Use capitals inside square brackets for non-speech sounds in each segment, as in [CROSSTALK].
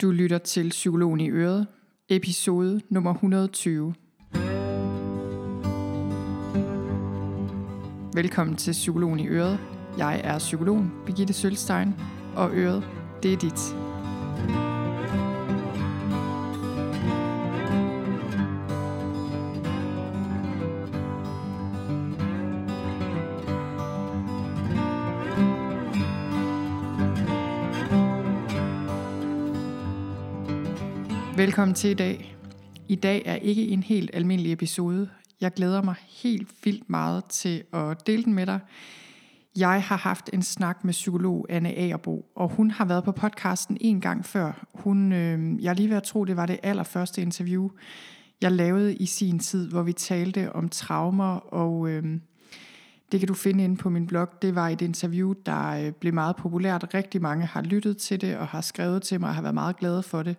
Du lytter til Psykologen i Øret, episode nummer 120. Velkommen til Psykologen i Øret. Jeg er psykologen Birgitte Sølstein, og Øret, det er dit. Velkommen til i dag. I dag er ikke en helt almindelig episode. Jeg glæder mig helt vildt meget til at dele den med dig. Jeg har haft en snak med psykolog Anne Agerbo, og hun har været på podcasten en gang før. Hun, øh, jeg er lige ved at tro, det var det allerførste interview, jeg lavede i sin tid, hvor vi talte om traumer, og øh, det kan du finde inde på min blog. Det var et interview, der øh, blev meget populært. Rigtig mange har lyttet til det og har skrevet til mig og har været meget glade for det.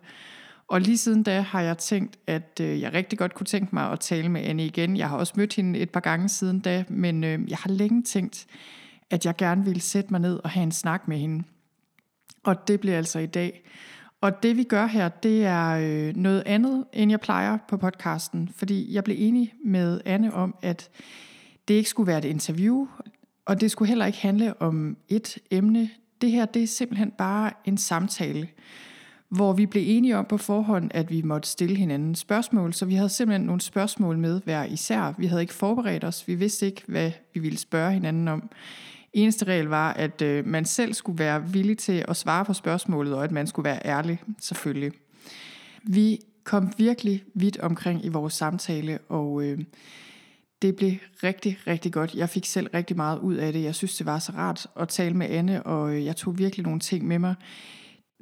Og lige siden da har jeg tænkt, at øh, jeg rigtig godt kunne tænke mig at tale med Anne igen. Jeg har også mødt hende et par gange siden da, men øh, jeg har længe tænkt, at jeg gerne ville sætte mig ned og have en snak med hende. Og det bliver altså i dag. Og det vi gør her, det er øh, noget andet, end jeg plejer på podcasten. Fordi jeg blev enig med Anne om, at det ikke skulle være et interview, og det skulle heller ikke handle om et emne. Det her, det er simpelthen bare en samtale hvor vi blev enige om på forhånd, at vi måtte stille hinanden spørgsmål, så vi havde simpelthen nogle spørgsmål med hver især. Vi havde ikke forberedt os, vi vidste ikke, hvad vi ville spørge hinanden om. Eneste regel var, at øh, man selv skulle være villig til at svare på spørgsmålet, og at man skulle være ærlig, selvfølgelig. Vi kom virkelig vidt omkring i vores samtale, og øh, det blev rigtig, rigtig godt. Jeg fik selv rigtig meget ud af det. Jeg synes, det var så rart at tale med Anne, og øh, jeg tog virkelig nogle ting med mig.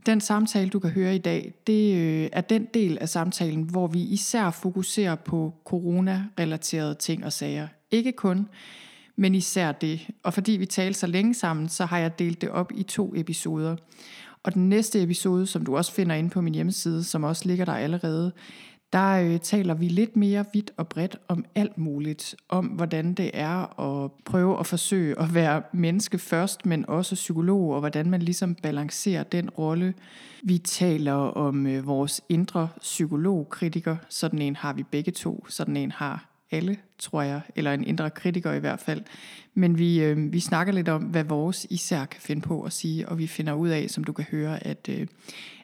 Den samtale, du kan høre i dag, det øh, er den del af samtalen, hvor vi især fokuserer på corona-relaterede ting og sager. Ikke kun, men især det. Og fordi vi talte så længe sammen, så har jeg delt det op i to episoder. Og den næste episode, som du også finder inde på min hjemmeside, som også ligger der allerede, der øh, taler vi lidt mere vidt og bredt om alt muligt. Om hvordan det er at prøve at forsøge at være menneske først, men også psykolog, og hvordan man ligesom balancerer den rolle. Vi taler om øh, vores indre psykologkritiker. Sådan en har vi begge to. Sådan en har alle, tror jeg, eller en indre kritiker i hvert fald. Men vi, øh, vi snakker lidt om, hvad vores især kan finde på at sige, og vi finder ud af, som du kan høre, at, øh,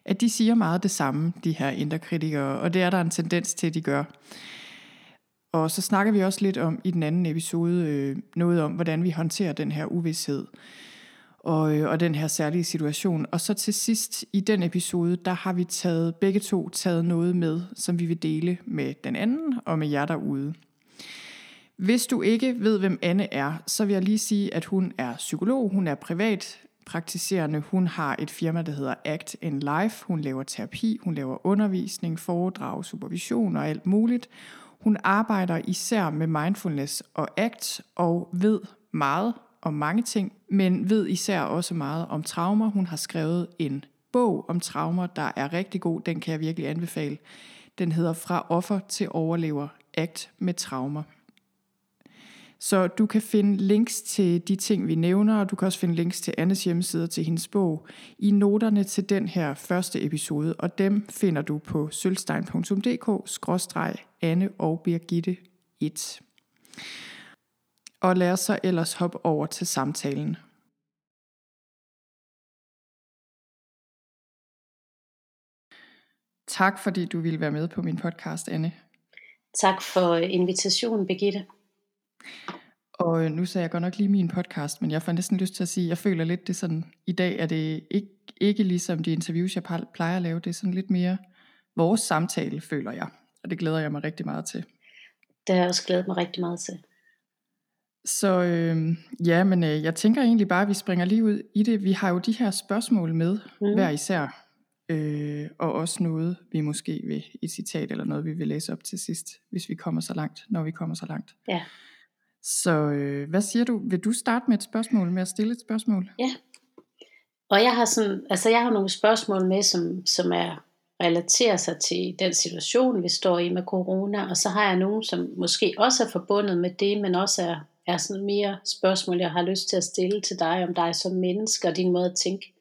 at de siger meget det samme, de her indre kritikere, og det er der en tendens til, at de gør. Og så snakker vi også lidt om i den anden episode øh, noget om, hvordan vi håndterer den her uvidshed og, øh, og den her særlige situation. Og så til sidst i den episode, der har vi taget begge to taget noget med, som vi vil dele med den anden og med jer derude. Hvis du ikke ved, hvem Anne er, så vil jeg lige sige, at hun er psykolog, hun er privat praktiserende. Hun har et firma, der hedder Act in Life. Hun laver terapi, hun laver undervisning, foredrag, supervision og alt muligt. Hun arbejder især med mindfulness og ACT og ved meget om mange ting, men ved især også meget om traumer. Hun har skrevet en bog om traumer, der er rigtig god. Den kan jeg virkelig anbefale. Den hedder Fra offer til overlever. Act med traumer. Så du kan finde links til de ting, vi nævner, og du kan også finde links til Annes hjemmeside til hendes bog i noterne til den her første episode, og dem finder du på sølvstein.dk-anne og Birgitte 1. Og lad os så ellers hoppe over til samtalen. Tak fordi du ville være med på min podcast, Anne. Tak for invitationen, Birgitte. Og nu sagde jeg godt nok lige min podcast, men jeg får næsten lyst til at sige, at jeg føler lidt, det sådan, i dag er det ikke, ikke ligesom de interviews, jeg plejer at lave, det er sådan lidt mere vores samtale, føler jeg. Og det glæder jeg mig rigtig meget til. Det har jeg også glædet mig rigtig meget til. Så øh, ja, men øh, jeg tænker egentlig bare, at vi springer lige ud i det. Vi har jo de her spørgsmål med, mm. hver især. Øh, og også noget, vi måske vil, et citat eller noget, vi vil læse op til sidst, hvis vi kommer så langt, når vi kommer så langt. Ja. Så øh, hvad siger du? Vil du starte med et spørgsmål, med at stille et spørgsmål? Ja. Og jeg har sådan, altså jeg har nogle spørgsmål med, som, som er relaterer sig til den situation, vi står i med corona, og så har jeg nogle, som måske også er forbundet med det, men også er, er sådan mere spørgsmål, jeg har lyst til at stille til dig, om dig som menneske og din måde at tænke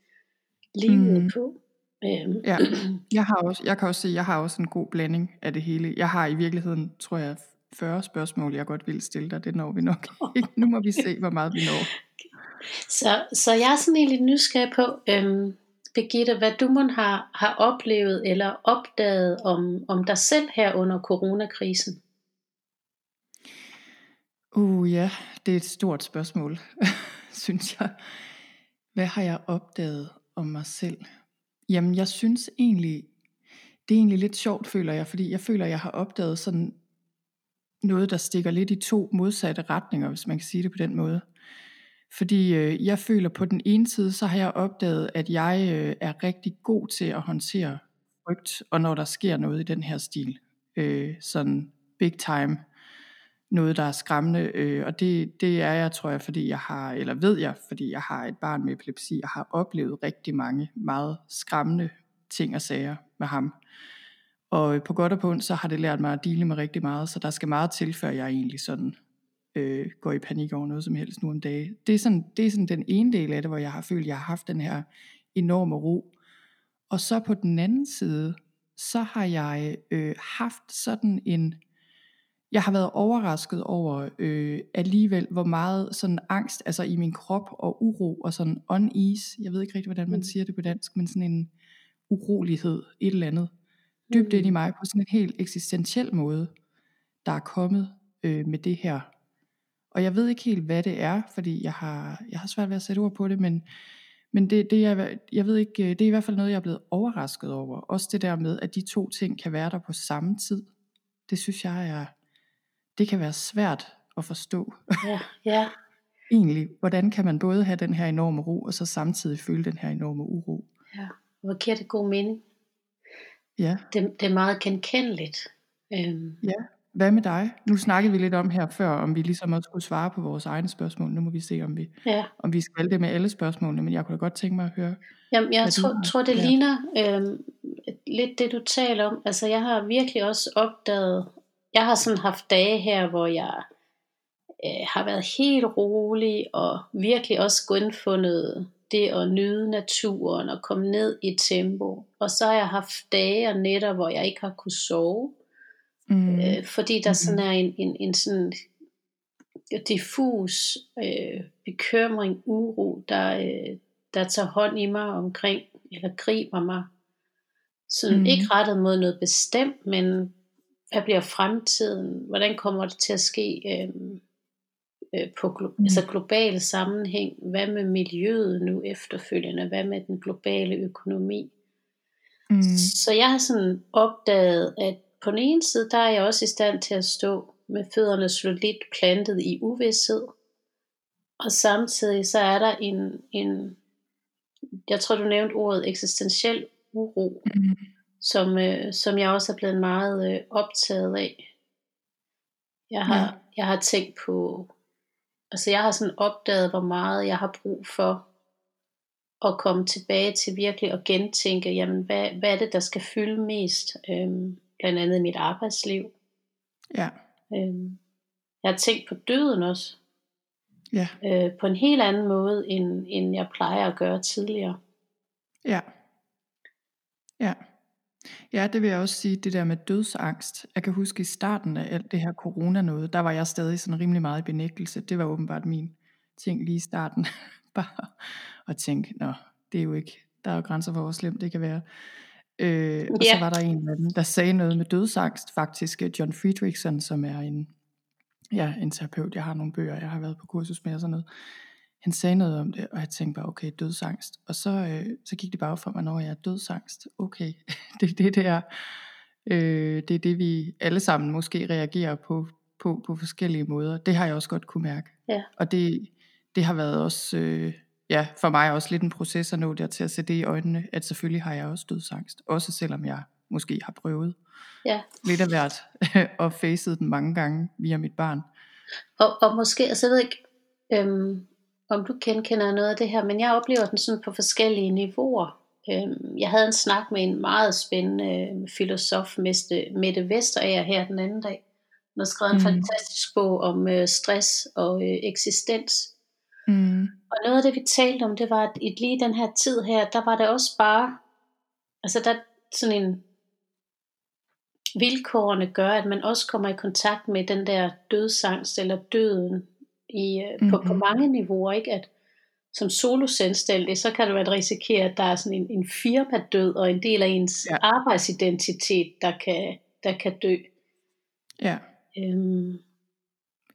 livet mm. på. Øhm. Ja, [CLEARS THROAT] jeg, har også, jeg kan også se, at jeg har også en god blanding af det hele. Jeg har i virkeligheden, tror jeg, 40 spørgsmål, jeg godt vil stille dig. Det når vi nok [LAUGHS] ikke. Nu må vi se, hvor meget vi når. Så, så jeg er sådan egentlig nysgerrig på, øhm, Birgitte, hvad du må har, har oplevet eller opdaget om, om dig selv her under coronakrisen. Uh ja, det er et stort spørgsmål, [LAUGHS] synes jeg. Hvad har jeg opdaget om mig selv? Jamen, jeg synes egentlig, det er egentlig lidt sjovt, føler jeg, fordi jeg føler, jeg har opdaget sådan noget, der stikker lidt i to modsatte retninger, hvis man kan sige det på den måde. Fordi øh, jeg føler på den ene side, så har jeg opdaget, at jeg øh, er rigtig god til at håndtere frygt, og når der sker noget i den her stil, øh, sådan big time, noget der er skræmmende, øh, og det, det er jeg, tror jeg, fordi jeg har, eller ved jeg, fordi jeg har et barn med epilepsi, og har oplevet rigtig mange meget skræmmende ting og sager med ham. Og på godt og på ondt, så har det lært mig at dele med rigtig meget, så der skal meget til, før jeg egentlig sådan øh, går i panik over noget som helst nu om dagen. Det er, sådan, det er sådan den ene del af det, hvor jeg har følt, at jeg har haft den her enorme ro. Og så på den anden side, så har jeg øh, haft sådan en, jeg har været overrasket over øh, alligevel, hvor meget sådan angst, altså i min krop og uro og sådan unease, jeg ved ikke rigtig, hvordan man mm. siger det på dansk, men sådan en urolighed, et eller andet, dybt ind i mm. mig på sådan en helt eksistentiel måde, der er kommet øh, med det her. Og jeg ved ikke helt, hvad det er, fordi jeg har, jeg har svært ved at sætte ord på det, men, men det, det er, jeg ved ikke, det er i hvert fald noget, jeg er blevet overrasket over. Også det der med, at de to ting kan være der på samme tid. Det synes jeg er, det kan være svært at forstå. Ja, ja. [LAUGHS] Egentlig, hvordan kan man både have den her enorme ro, og så samtidig føle den her enorme uro? Ja, hvor giver det god mening? Ja. Det, det er meget genkendeligt. Øhm. Ja, hvad med dig? Nu snakkede vi lidt om her før, om vi ligesom også skulle svare på vores egne spørgsmål. Nu må vi se, om vi, ja. om vi skal det med alle spørgsmålene, men jeg kunne da godt tænke mig at høre. Jamen, jeg tror, tror, det lært. ligner øhm, lidt det, du taler om. Altså, jeg har virkelig også opdaget, jeg har sådan haft dage her, hvor jeg øh, har været helt rolig, og virkelig også genfundet det at nyde naturen, og komme ned i tempo. Og så har jeg haft dage og nætter, hvor jeg ikke har kunne sove, Mm. Øh, fordi der mm. sådan er en, en, en sådan diffus øh, bekymring, uro, der, øh, der tager hånd i mig omkring, eller griber mig. Sådan mm. ikke rettet mod noget bestemt, men hvad bliver fremtiden? Hvordan kommer det til at ske øh, øh, på glo- mm. altså global sammenhæng? Hvad med miljøet nu efterfølgende? Hvad med den globale økonomi? Mm. Så jeg har sådan opdaget, at på den ene side, der er jeg også i stand til at stå med fødderne solidt plantet i uvidshed. Og samtidig så er der en, en jeg tror du nævnte ordet eksistentiel uro, mm. som, øh, som jeg også er blevet meget øh, optaget af. Jeg har, ja. jeg har tænkt på, altså jeg har sådan opdaget, hvor meget jeg har brug for at komme tilbage til virkelig at gentænke, jamen hvad, hvad er det, der skal fylde mest? Øhm, blandt andet i mit arbejdsliv. Ja. Øhm, jeg har tænkt på døden også. Ja. Øh, på en helt anden måde, end, end jeg plejer at gøre tidligere. Ja. Ja. Ja, det vil jeg også sige, det der med dødsangst. Jeg kan huske i starten af alt det her corona noget, der var jeg stadig sådan rimelig meget i benægtelse. Det var åbenbart min ting lige i starten. [LAUGHS] Bare at tænke, nå, det er jo ikke, der er jo grænser for, hvor slemt det kan være. Øh, og yeah. så var der en af dem, der sagde noget med dødsangst, faktisk John Friedrichsen, som er en, ja, en terapeut, jeg har nogle bøger, jeg har været på kursus med og sådan noget. Han sagde noget om det, og jeg tænkte bare, okay, dødsangst. Og så, øh, så gik det bare for mig, når jeg er dødsangst. Okay, [LAUGHS] det er det, det er. Øh, det er det, vi alle sammen måske reagerer på, på, på forskellige måder. Det har jeg også godt kunne mærke. Ja. Og det, det har været også... Øh, ja, for mig også lidt en proces at nå der til at se det i øjnene, at selvfølgelig har jeg også dødsangst, også selvom jeg måske har prøvet ja. lidt af hvert, [LAUGHS] og facet den mange gange via mit barn. Og, og måske, altså jeg ved ikke, øhm, om du kender noget af det her, men jeg oplever den sådan på forskellige niveauer. Øhm, jeg havde en snak med en meget spændende øh, filosof, Mette Vesterager, her den anden dag. Hun har skrevet en mm. fantastisk bog om øh, stress og øh, eksistens. Mm. Og noget af det vi talte om, det var, at i lige den her tid her, der var det også bare altså der er sådan en, vilkårene gør, at man også kommer i kontakt med den der dødsangst eller døden i, mm-hmm. på, på mhm. mange niveauer, ikke? At som solo selvstændig, så kan det være at risikere, at der er sådan en, en firmadød og en del af ens ja. arbejdsidentitet, der kan, der kan dø. Ja. Øhm.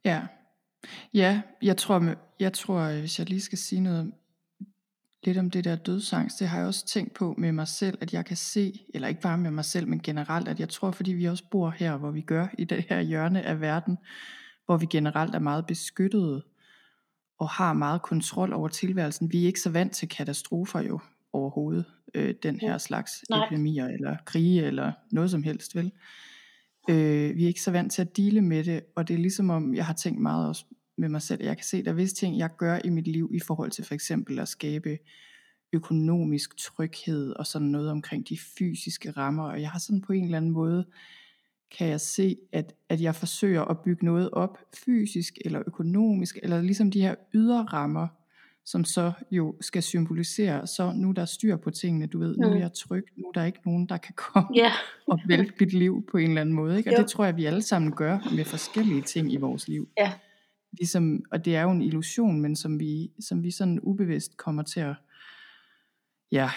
Ja. Ja, jeg tror, jeg tror, hvis jeg lige skal sige noget lidt om det der dødsangst, det har jeg også tænkt på med mig selv, at jeg kan se, eller ikke bare med mig selv, men generelt, at jeg tror, fordi vi også bor her, hvor vi gør, i det her hjørne af verden, hvor vi generelt er meget beskyttede, og har meget kontrol over tilværelsen. Vi er ikke så vant til katastrofer jo overhovedet, øh, den her slags Nej. epidemier, eller krige, eller noget som helst, vel? Øh, vi er ikke så vant til at dele med det, og det er ligesom om, jeg har tænkt meget også med mig selv. Jeg kan se, at der er visse ting, jeg gør i mit liv i forhold til for eksempel at skabe økonomisk tryghed og sådan noget omkring de fysiske rammer. Og jeg har sådan på en eller anden måde, kan jeg se, at, at jeg forsøger at bygge noget op fysisk eller økonomisk, eller ligesom de her ydre rammer, som så jo skal symbolisere, så nu der er styr på tingene, du ved, nu er mm. jeg tryg, nu er der ikke nogen, der kan komme yeah. [LAUGHS] og vælte mit liv på en eller anden måde. Ikke? Og jo. det tror jeg, vi alle sammen gør med forskellige ting i vores liv. Ja ligesom, og det er jo en illusion, men som vi, som vi sådan ubevidst kommer til at, ja,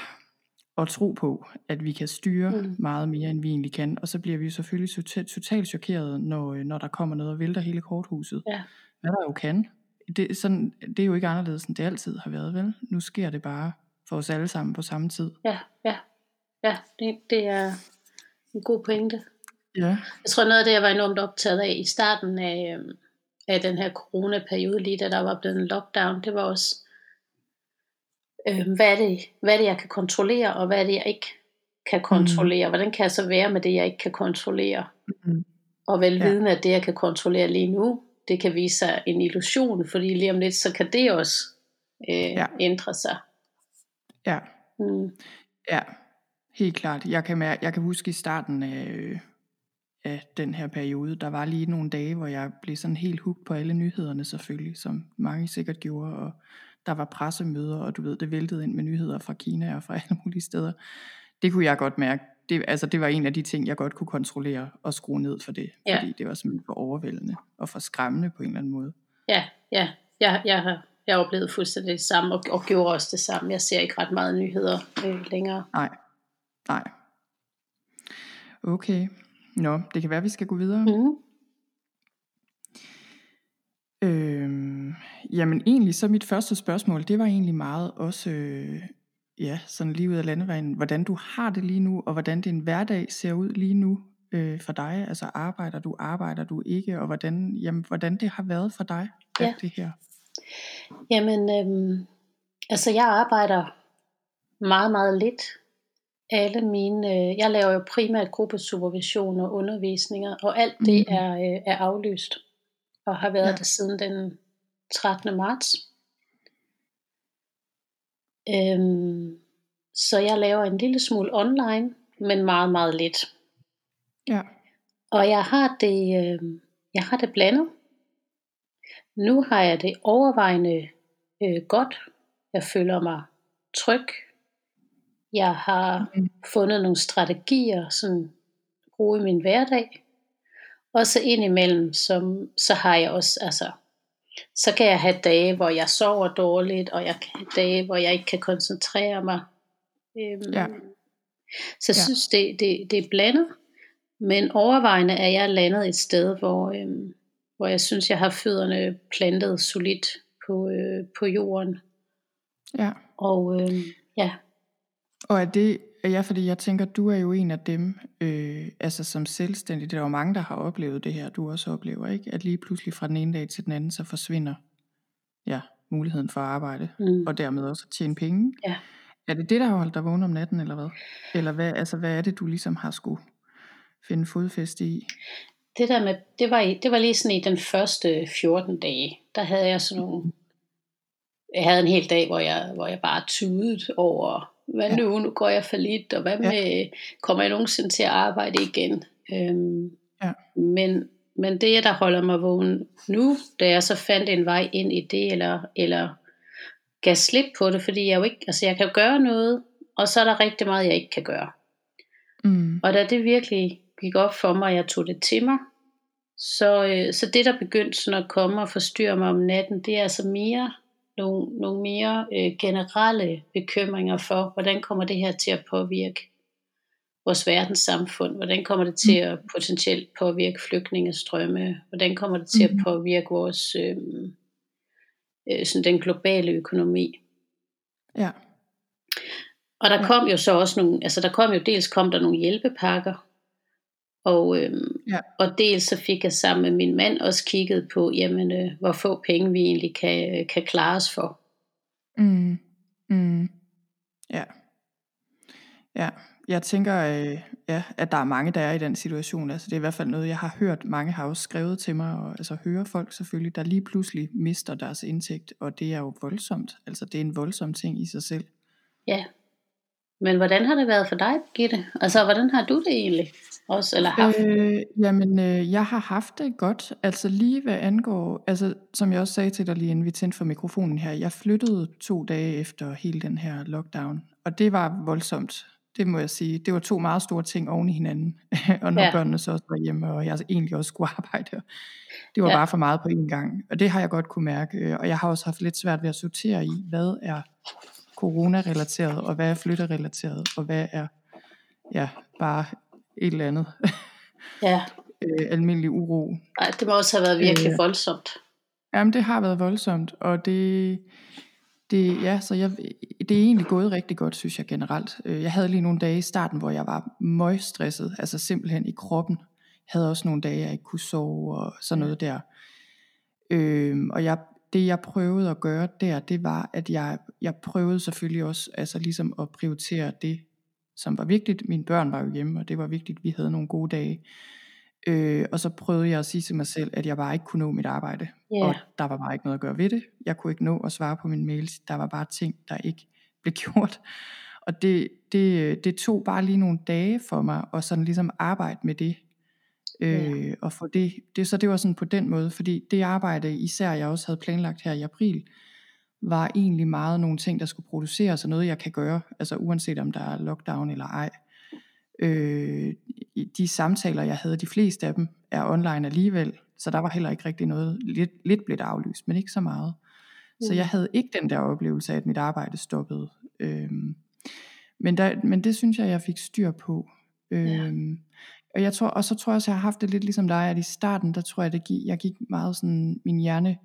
at tro på, at vi kan styre mm. meget mere, end vi egentlig kan. Og så bliver vi selvfølgelig totalt, totalt chokeret, når, når der kommer noget og vælter hele korthuset. Ja. Hvad der jo kan. Det, sådan, det er jo ikke anderledes, end det altid har været, vel? Nu sker det bare for os alle sammen på samme tid. Ja, ja. Ja, det, det er en god pointe. Ja. Jeg tror noget af det, jeg var enormt optaget af i starten af, øhm, af den her coronaperiode, lige da der var blevet en lockdown, det var også, øh, hvad, er det, hvad er det, jeg kan kontrollere, og hvad er det, jeg ikke kan kontrollere? Mm. Hvordan kan jeg så være med det, jeg ikke kan kontrollere? Mm. Og velvidende, ja. at det, jeg kan kontrollere lige nu, det kan vise sig en illusion, fordi lige om lidt, så kan det også øh, ja. ændre sig. Ja. Mm. Ja, helt klart. Jeg kan, jeg kan huske i starten af, øh, af den her periode. Der var lige nogle dage, hvor jeg blev sådan helt hugt på alle nyhederne selvfølgelig, som mange sikkert gjorde, og der var pressemøder, og du ved, det væltede ind med nyheder fra Kina og fra [LAUGHS] alle mulige steder. Det kunne jeg godt mærke. Det, altså, det var en af de ting, jeg godt kunne kontrollere og skrue ned for det, ja. fordi det var simpelthen for overvældende og for skræmmende på en eller anden måde. Ja, ja. Jeg, jeg har jeg har oplevet fuldstændig det samme, og, og gjorde også det samme. Jeg ser ikke ret meget nyheder øh, længere. Nej, nej. Okay. Nå, det kan være, vi skal gå videre. Mm. Øhm, jamen egentlig, så mit første spørgsmål, det var egentlig meget også, øh, ja, sådan lige ud af landevejen, hvordan du har det lige nu, og hvordan din hverdag ser ud lige nu øh, for dig. Altså arbejder du, arbejder du ikke, og hvordan, jamen, hvordan det har været for dig, ja. alt det her. Jamen, øhm, altså jeg arbejder meget, meget lidt alle mine, øh, jeg laver jo primært gruppesupervision og undervisninger, og alt det mm. er, øh, er aflyst, og har været ja. det siden den 13. marts. Øhm, så jeg laver en lille smule online, men meget, meget lidt. Ja. Og jeg har det, øh, jeg har det blandet. Nu har jeg det overvejende øh, godt. Jeg føler mig tryg jeg har mm. fundet nogle strategier, som bruge i min hverdag. Og så indimellem, som, så har jeg også, altså, så kan jeg have dage, hvor jeg sover dårligt, og jeg kan have dage, hvor jeg ikke kan koncentrere mig. Øhm, ja. Så jeg ja. synes, det, det, det er blandet. Men overvejende er jeg landet et sted, hvor, øhm, hvor jeg synes, jeg har fødderne plantet solidt på, øh, på jorden. Ja. Og øh, ja, og er det, ja, fordi jeg tænker, du er jo en af dem, øh, altså som selvstændig, det er jo mange, der har oplevet det her, du også oplever, ikke? At lige pludselig fra den ene dag til den anden, så forsvinder ja, muligheden for at arbejde, mm. og dermed også at tjene penge. Ja. Er det det, der har holdt dig vågen om natten, eller hvad? Eller hvad, altså, hvad er det, du ligesom har skulle finde fodfæste i? Det der med, det var, det var lige sådan i den første 14 dage, der havde jeg sådan nogle, jeg havde en hel dag, hvor jeg, hvor jeg bare tudede over, hvad ja. nu, nu går jeg for lidt, og hvad med, ja. kommer jeg nogensinde til at arbejde igen? Øhm, ja. men, men det, der holder mig vågen nu, da jeg så fandt en vej ind i det, eller, eller gav slip på det, fordi jeg jo ikke, altså jeg kan gøre noget, og så er der rigtig meget, jeg ikke kan gøre. Mm. Og da det virkelig gik op for mig, og jeg tog det til mig, så, øh, så det der begyndte sådan at komme og forstyrre mig om natten, det er altså mere nogle, nogle mere øh, generelle bekymringer for, hvordan kommer det her til at påvirke vores verdenssamfund, hvordan kommer det til at potentielt påvirke flygtningestrømme, hvordan kommer det til at Mhm. påvirke vores øh, øh, sådan den globale økonomi. Ja. Og der kom jo så også nogle, altså der kom jo dels kom der nogle hjælpepakker, og, øhm, Ja. og dels så fik jeg sammen med min mand også kigget på, jamen, øh, hvor få penge vi egentlig kan, øh, kan klare os for. Mm. Mm. Ja. Ja, jeg tænker, øh, ja, at der er mange, der er i den situation. Altså, det er i hvert fald noget, jeg har hørt. Mange har også skrevet til mig, og altså hører folk selvfølgelig, der lige pludselig mister deres indtægt, og det er jo voldsomt. Altså, det er en voldsom ting i sig selv. Ja. Men hvordan har det været for dig, Gitte? Altså, hvordan har du det egentlig? Også, eller haft? Øh, jamen, øh, jeg har haft det godt. Altså lige hvad angår, altså som jeg også sagde til dig lige inden vi tændte for mikrofonen her, jeg flyttede to dage efter hele den her lockdown, og det var voldsomt. Det må jeg sige. Det var to meget store ting oven i hinanden. [LAUGHS] og når Ja. børnene så også var hjemme, og jeg egentlig også skulle [LAUGHS] arbejde. Det var Ja. bare for meget på én gang. Og det har jeg godt kunne mærke. Og jeg har også haft lidt svært ved at sortere i, hvad er corona-relateret, og hvad er flytterelateret, og hvad er ja, bare et eller andet Ja. [LAUGHS] øh, almindelig uro. Ej, det må også have været virkelig Øh. voldsomt. Jamen, det har været voldsomt, og det, det, ja, så jeg, det er egentlig gået rigtig godt, synes jeg generelt. Øh, Jeg havde lige nogle dage i starten, hvor jeg var møgstresset, altså simpelthen i kroppen. Jeg havde også nogle dage, jeg ikke kunne sove og sådan noget der. Øhm, og jeg, det jeg prøvede at gøre der, det var, at jeg, jeg prøvede selvfølgelig også altså ligesom at prioritere det, som var vigtigt. Mine børn var jo hjemme, og det var vigtigt, vi havde nogle gode dage. Øh, og så prøvede jeg at sige til mig selv, at jeg bare ikke kunne nå mit arbejde. Ja. Og der var bare ikke noget at gøre ved det. Jeg kunne ikke nå at svare på mine mails. Der var bare ting, der ikke blev [LAUGHS] gjort. Og det, det, det tog bare lige nogle dage for mig, at sådan ligesom arbejde med det. Øh, og få det, det. Så det var sådan på den måde, fordi det arbejde, især jeg også havde planlagt her i april, var egentlig meget nogle ting, der skulle produceres, og noget jeg kan gøre, altså uanset om der er lockdown eller ej. Øh, de samtaler, jeg havde, de fleste af dem er online alligevel, så der var heller ikke rigtig noget, lidt, lidt blev det aflyst, men ikke så meget. Så Mm. jeg havde ikke den der oplevelse af, at mit arbejde stoppede. Øhm, men, der, men det synes jeg, jeg fik styr på. Øhm, og, jeg tror, og så tror jeg også, jeg har haft det lidt ligesom dig, at i starten, der tror jeg, det gik, jeg gik meget sådan, min hjerne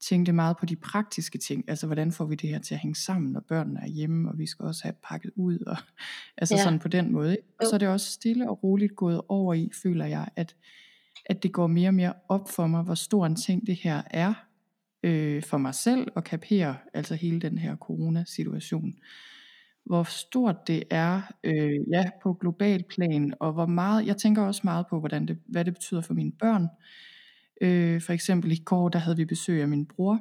tænkte meget på de praktiske ting, altså hvordan får vi det her til at hænge sammen, når børnene er hjemme, og vi skal også have pakket ud, og [LAUGHS] altså Ja. sådan på den måde. Ikke? Og så er det også stille og roligt gået over i, føler jeg, at, at det går mere og mere op for mig, hvor stor en ting det her er, øh, for mig selv at kapere, altså hele den her coronasituation. Hvor stort det er, øh, ja, på global plan, og hvor meget, jeg tænker også meget på, hvordan det, hvad det betyder for mine børn. Øh, for eksempel i går, der havde vi besøg af min bror.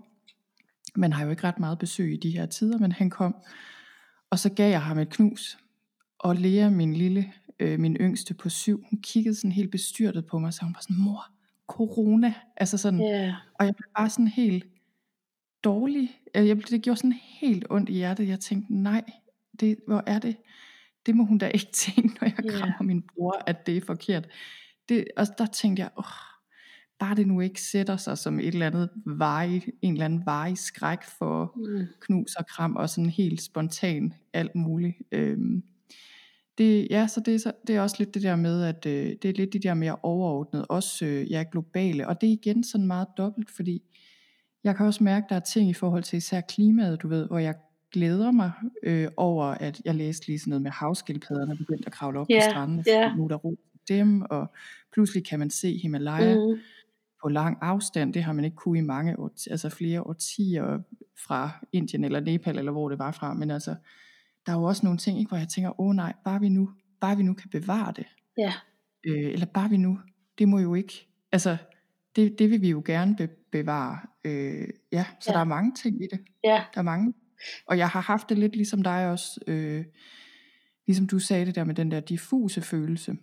Man har jo ikke ret meget besøg i de her tider, men han kom, og så gav jeg ham et knus. Og Lea, min lille, øh, min yngste på syv, hun kiggede sådan helt bestyrtet på mig, så hun var sådan, mor, corona. Altså sådan, Ja. og jeg blev bare sådan helt dårlig. Øh, Jeg, blev- det gjorde sådan helt ondt i hjertet. Jeg tænkte, nej, det, hvor er det? Det må hun da ikke [LAUGHS] tænke, når jeg Ja. krammer min bror, at det er forkert. Det, og der tænkte jeg, åh, bare det nu ikke sætter sig som et eller andet veje, en eller anden veje skræk for Mm. knus og kram, og sådan helt spontan alt muligt. Øhm, det, ja, så det, er så det er også lidt det der med, at øh, det er lidt de der mere overordnede, også øh, ja, globale, og det er igen sådan meget dobbelt, fordi jeg kan også mærke, at der er ting i forhold til især klimaet, du ved, hvor jeg glæder mig øh, over, at jeg læste lige sådan noget med havskildpadderne begyndte at kravle op Ja, på strandene, ja. fordi nu er der ro dem, og pludselig kan man se Himalaya Mm. på lang afstand. Det har man ikke kunne i mange år, altså flere årtier fra Indien eller Nepal, eller hvor det var fra. Men altså, der er jo også nogle ting, ikke, hvor jeg tænker, åh nej, bare vi nu, bare vi nu kan bevare det. Ja. Øh, eller bare vi nu, det må jo ikke, altså, det, det vil vi jo gerne be, bevare. Øh, ja, så Ja. der er mange ting i det. Ja. Der er mange. Og jeg har haft det lidt ligesom dig også, øh, ligesom du sagde det der med den der diffuse følelse.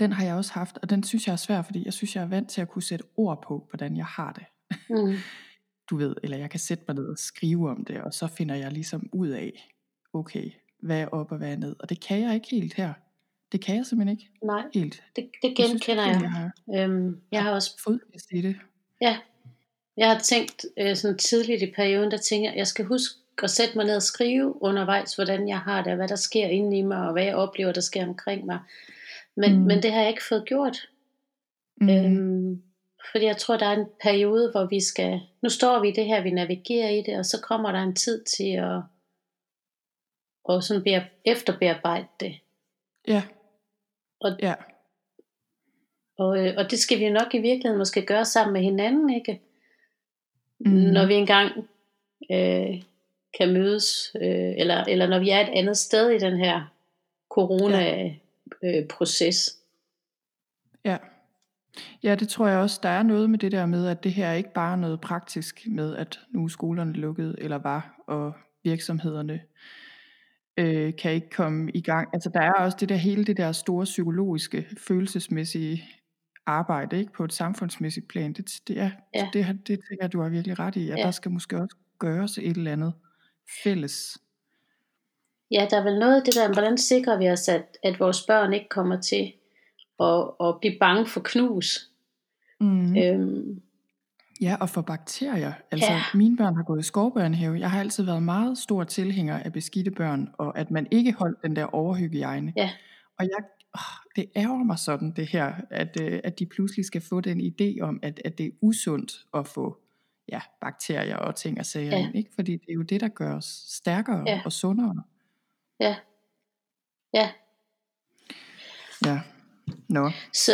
Den har jeg også haft, og den synes jeg er svær, fordi jeg synes, jeg er vant til at kunne sætte ord på, hvordan jeg har det. Mm. [LAUGHS] Du ved, eller jeg kan sætte mig ned og skrive om det, og så finder jeg ligesom ud af, okay, hvad er op og hvad er ned. Og det kan jeg ikke helt her. Det kan jeg simpelthen ikke Nej, helt. det, det Jeg synes genkender jeg. jeg har Øhm, jeg har også i det. Ja, jeg har tænkt øh, sådan tidligt i perioden, der tænker jeg, jeg skal huske at sætte mig ned og skrive undervejs, hvordan jeg har det, og hvad der sker inde i mig, og hvad jeg oplever, der sker omkring mig. Men, Mm. men det har jeg ikke fået gjort. Mm. Øhm, fordi jeg tror, der er en periode, hvor vi skal, nu står vi i det her, vi navigerer i det, og så kommer der en tid til at, at sådan bear, efterbearbejde det. Ja. Og- ja. Og, øh, og det skal vi nok i virkeligheden måske gøre sammen med hinanden, ikke? Mm. når vi engang øh, kan mødes, øh, eller, eller når vi er et andet sted i den her corona-proces. Ja. Ja, det tror jeg også. Der er noget med det der med, at det her er ikke bare er noget praktisk med, at nu er skolerne lukket, eller var, og virksomhederne øh, kan ikke komme i gang. Altså der er også det der hele det der store psykologiske, følelsesmæssige arbejde ikke på et samfundsmæssigt plan. Det, det, er, Ja. det, det tænker jeg, du har virkelig ret i, at Ja. der skal måske også gøres et eller andet fælles. ja, der er vel noget af det der, hvordan sikrer vi os, at, at vores børn ikke kommer til at, at blive bange for knus. Mm. Øhm, Ja, og for bakterier. Altså, ja. mine børn har gået i skovbørnehave. Jeg har altid været meget stor tilhænger af beskidte børn, og at man ikke holdt den der overhygiejne. Ja. Og jeg, det ærger mig sådan, det her, at, øh, at de pludselig skal få den idé om, at, at det er usundt at få ja, bakterier og ting og sager Ja. Ikke? Fordi det er jo det, der gør os stærkere Ja. og sundere. ja, ja. Ja. Nå. Så,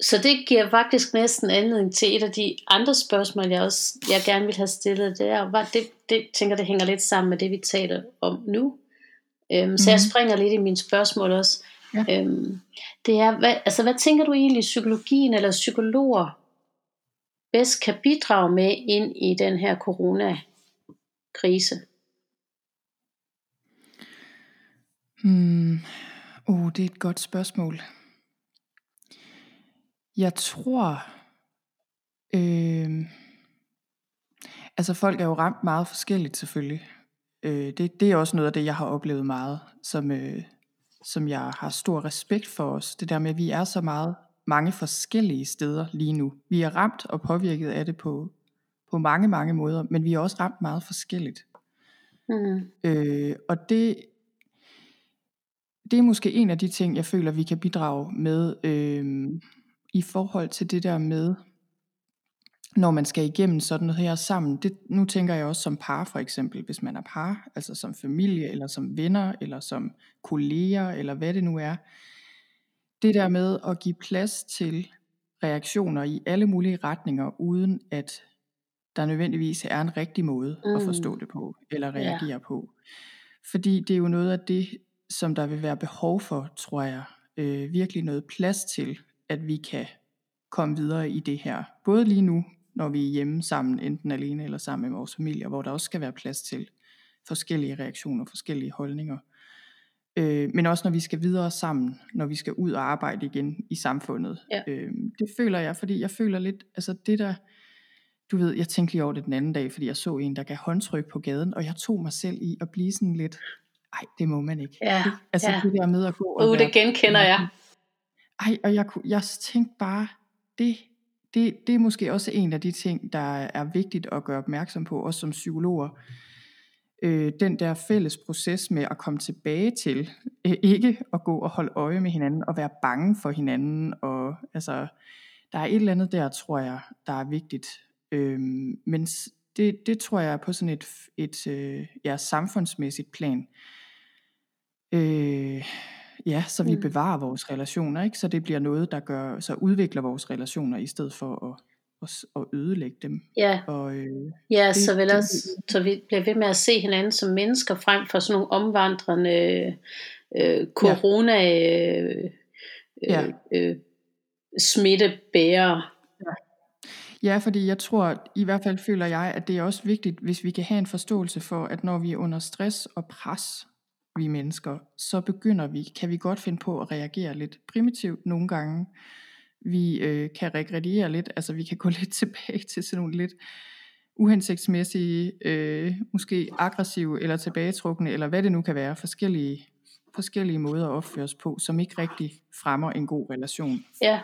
så det giver faktisk næsten anledning til et af de andre spørgsmål, jeg også jeg gerne vil have stillet. Det er, det, det tænker det hænger lidt sammen med det, vi taler om nu. Øhm, så jeg Mhm. springer lidt i mine spørgsmål også. Ja. Øhm, det er, hvad, altså, hvad tænker du egentlig, psykologien eller psykologer bedst kan bidrage med ind i den her coronakrise? Hmm. Oh, det er et godt spørgsmål. Jeg tror, øh, altså folk er jo ramt meget forskelligt selvfølgelig. Øh, det, det er også noget af det, jeg har oplevet meget, som, øh, som jeg har stor respekt for os. Det der med, at vi er så meget mange forskellige steder lige nu. Vi er ramt og påvirket af det på, på mange, mange måder, men vi er også ramt meget forskelligt. Mm. Øh, og det, det er måske en af de ting, jeg føler, vi kan bidrage med øh, i forhold til det der med, når man skal igennem sådan noget her sammen. Det, nu tænker jeg også som par for eksempel, hvis man er par, altså som familie, eller som venner, eller som kolleger, eller hvad det nu er. Det der med at give plads til reaktioner i alle mulige retninger, uden at der nødvendigvis er en rigtig måde mm. at forstå det på, eller reagere på. Fordi det er jo noget af det, som der vil være behov for, tror jeg, øh, virkelig noget plads til, at vi kan komme videre i det her. Både lige nu, når vi er hjemme sammen, enten alene eller sammen med vores familie, hvor der også skal være plads til forskellige reaktioner, forskellige holdninger. Øh, men også når vi skal videre sammen, når vi skal ud og arbejde igen i samfundet. Ja. Øh, det føler jeg, fordi jeg føler lidt, altså det der, du ved, jeg tænkte lige over det den anden dag, fordi jeg så en, der gav håndtryk på gaden, og jeg tog mig selv i at blive sådan lidt, ej, det må man ikke. Ja? Altså ja. det der med at gå og Uh, være det genkender jeg. ej, og jeg, kunne- jeg tænkte bare, det, det, det er måske også en af de ting, der er vigtigt at gøre opmærksom på, også som psykologer. Øh, den der fælles proces med at komme tilbage til, øh, ikke at gå og holde øje med hinanden, og være bange for hinanden, og altså, der er et eller andet der, tror jeg, der er vigtigt. Øh, men det, det tror jeg er på sådan et, et øh, ja, samfundsmæssigt plan. Øh, ja, så vi Mm. bevarer vores relationer, ikke? Så det bliver noget, der gør, så udvikler vores relationer, i stedet for at, at, ødelægge dem. Ja, Og øh, ja det- så, vel det- også, så vi bliver ved med at se hinanden som mennesker frem for sådan nogle omvandrende øh, corona øh, Ja. øh, øh, smittebærere. ja, fordi jeg tror, i hvert fald føler jeg, at det er også vigtigt, hvis vi kan have en forståelse for, at når vi er under stress og pres, vi mennesker, så begynder vi, kan vi godt finde på at reagere lidt primitivt nogle gange. Vi øh, kan regrediere lidt, altså vi kan gå [LAUGHS] lidt tilbage til sådan nogle lidt uhensigtsmæssige, øh, måske aggressive eller tilbagetrukne, eller hvad det nu kan være, forskellige forskellige måder at opføre os på, som ikke rigtig fremmer en god relation. Ja,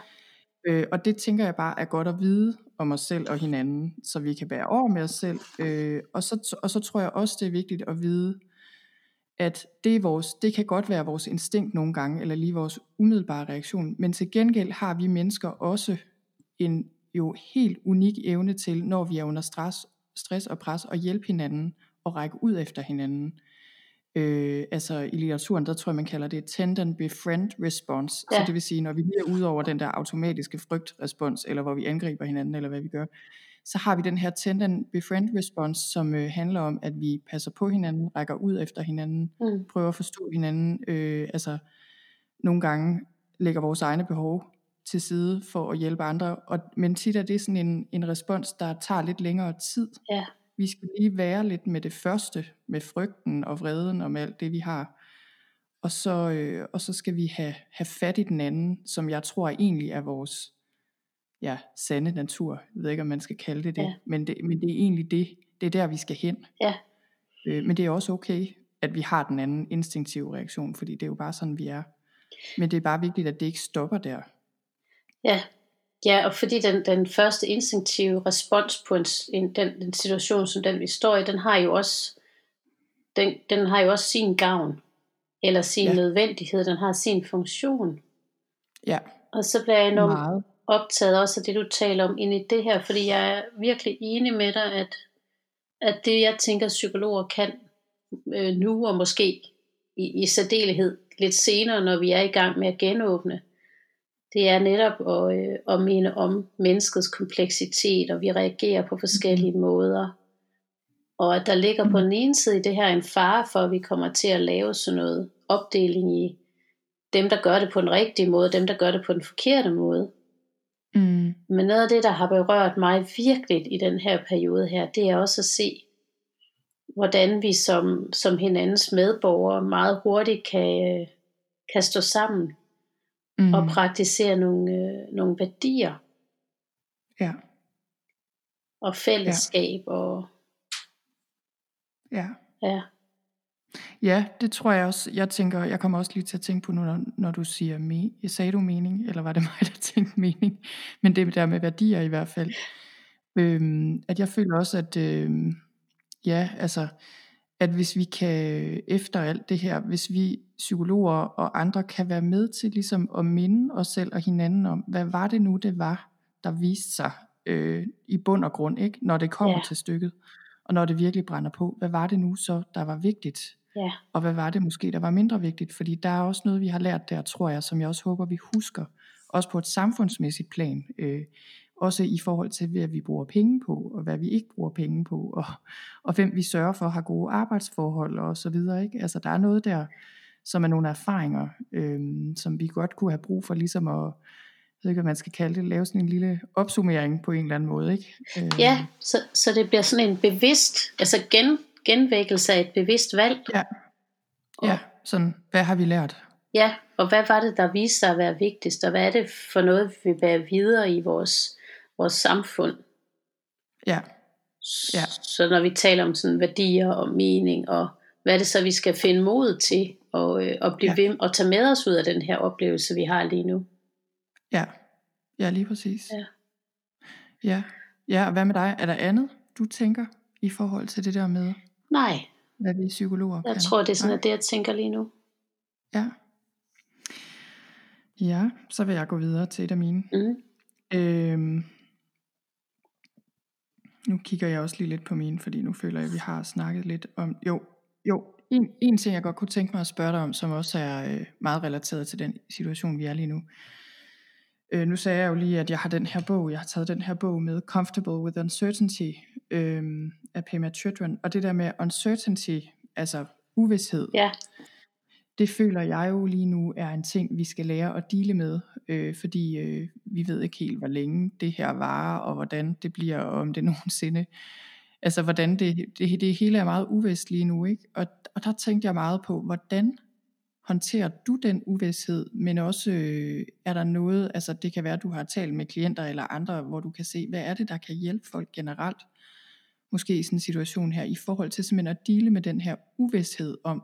Øh, og det tænker jeg bare er godt at vide om os selv og hinanden, så vi kan bære over med os selv. Øh, og, så, og så tror jeg også, det er vigtigt at vide, at det, vores, det kan godt være vores instinkt nogle gange, eller lige vores umiddelbare reaktion, men til gengæld har vi mennesker også en jo helt unik evne til, når vi er under stress, stress og pres, at hjælpe hinanden og række ud efter hinanden. Øh, altså i litteraturen, der tror jeg, man kalder det tendon befriend response. Ja. Så det vil sige, når vi lige er ude over den der automatiske frygtrespons, eller hvor vi angriber hinanden, eller hvad vi gør, så har vi den her tendon befriend response, som øh, handler om, at vi passer på hinanden, rækker ud efter hinanden, mm. prøver at forstå hinanden, øh, altså nogle gange lægger vores egne behov til side for at hjælpe andre, og, men tit er det sådan en, en respons, der tager lidt længere tid. Ja. Vi skal lige være lidt med det første, med frygten og vreden og med alt det, vi har. Og så, øh, og så skal vi have, have fat i den anden, som jeg tror egentlig er vores ja, sande natur. Jeg ved ikke, om man skal kalde det det, ja. men, det men det er egentlig det. Det er der, vi skal hen. Ja. Øh, men det er også okay, at vi har den anden instinktive reaktion, fordi det er jo bare sådan, vi er. Men det er bare vigtigt, at det ikke stopper der. Ja, ja og fordi den, den første instinktive respons på en, en, den, den situation, som den vi står i, den har jo også, den, den har jo også sin gavn, eller sin ja. nødvendighed, den har sin funktion. Ja. Og så bliver jeg enormt Meget. Optaget også af det, du taler om ind i det her, fordi jeg er virkelig enig med dig, at, at det, jeg tænker, psykologer kan øh, nu, og måske i, i særdelighed lidt senere, når vi er i gang med at genåbne, det er netop at, øh, at minde om menneskets kompleksitet, og vi reagerer på forskellige mm. måder. Og at der ligger på den ene side i det her en fare for, at vi kommer til at lave sådan noget opdeling i dem, der gør det på den rigtige måde, og dem, der gør det på den forkerte måde. Men noget af det, der har berørt mig virkelig i den her periode her, det er også at se, hvordan vi som, som hinandens medborgere meget hurtigt kan, kan stå sammen mm. og praktisere nogle, øh, nogle værdier. Ja. Og fællesskab ja. og Ja. Ja. Ja, det tror jeg også. Jeg tænker, jeg kommer også lige til at tænke på nu, når, når du siger, me, sagde du mening, eller var det [LAUGHS] mig, der tænkte mening? Men det der med værdier i hvert fald. Øhm, at jeg føler også, at øhm, ja, altså, at hvis vi kan, efter alt det her, hvis vi psykologer og andre kan være med til ligesom at minde os selv og hinanden om, hvad var det nu, det var, der viste sig øh, i bund og grund, ikke? når det kommer yeah. til stykket, og når det virkelig brænder på, hvad var det nu så, der var vigtigt? Yeah. Og hvad var det måske, der var mindre vigtigt? Fordi der er også noget, vi har lært der, tror jeg, som jeg også håber, vi husker, også på et samfundsmæssigt plan. Øh, også i forhold til, hvad vi bruger penge på, og hvad vi ikke bruger penge på, [LAUGHS] og, og hvem vi sørger for har gode arbejdsforhold og så videre. Ikke? Altså der er noget der, som er nogle erfaringer, øhm, som vi godt kunne have brug for ligesom at, jeg ved ikke, hvad man skal kalde det, lave sådan en lille opsummering på en eller anden måde. Ikke? Øhm. Ja, så, så det bliver sådan en bevidst, altså gen, genvækkelse af et bevidst valg. Ja, ja sådan, hvad har vi lært? Ja, og hvad var det, der viste sig at være vigtigst, og hvad er det for noget, vi bærer videre i vores vores samfund. Ja. ja. Så når vi taler om sådan værdier og mening, og hvad er det så, vi skal finde mod til, og, øh, og blive ja. ved, og tage med os ud af den her oplevelse, vi har lige nu. Ja, ja lige præcis. Ja. Ja. ja, og hvad med dig? Er der andet, du tænker i forhold til det der med? Nej. Hvad vi psykologer Jeg kan? tror, det er sådan, at det, jeg tænker lige nu. Ja. Ja, så vil jeg gå videre til et af mine. Mm. Øhm, nu kigger jeg også lige lidt på mine, fordi nu føler jeg, at vi har snakket lidt om, jo, jo, en, en ting jeg godt kunne tænke mig at spørge dig om, som også er øh, meget relateret til den situation, vi er lige nu. Øh, nu sagde jeg jo lige, at jeg har den her bog, jeg har taget den her bog med, Comfortable with Uncertainty, øh, af Pema Chudran, og det der med uncertainty, altså uvidshed, ja. det føler jeg jo lige nu er en ting, vi skal lære at dele med, øh, fordi øh, vi ved ikke helt, hvor længe det her varer, og hvordan det bliver, og om det [LAUGHS] nogensinde. Altså, hvordan det, det, det hele er meget uvist lige nu, ikke? Og, og der tænkte jeg meget på, hvordan håndterer du den uvidshed, men også øh, er der noget, altså det kan være, at du har talt med klienter eller andre, hvor du kan se, hvad er det, der kan hjælpe folk generelt, måske i sådan en situation her, i forhold til simpelthen at dele med den her uvidshed om,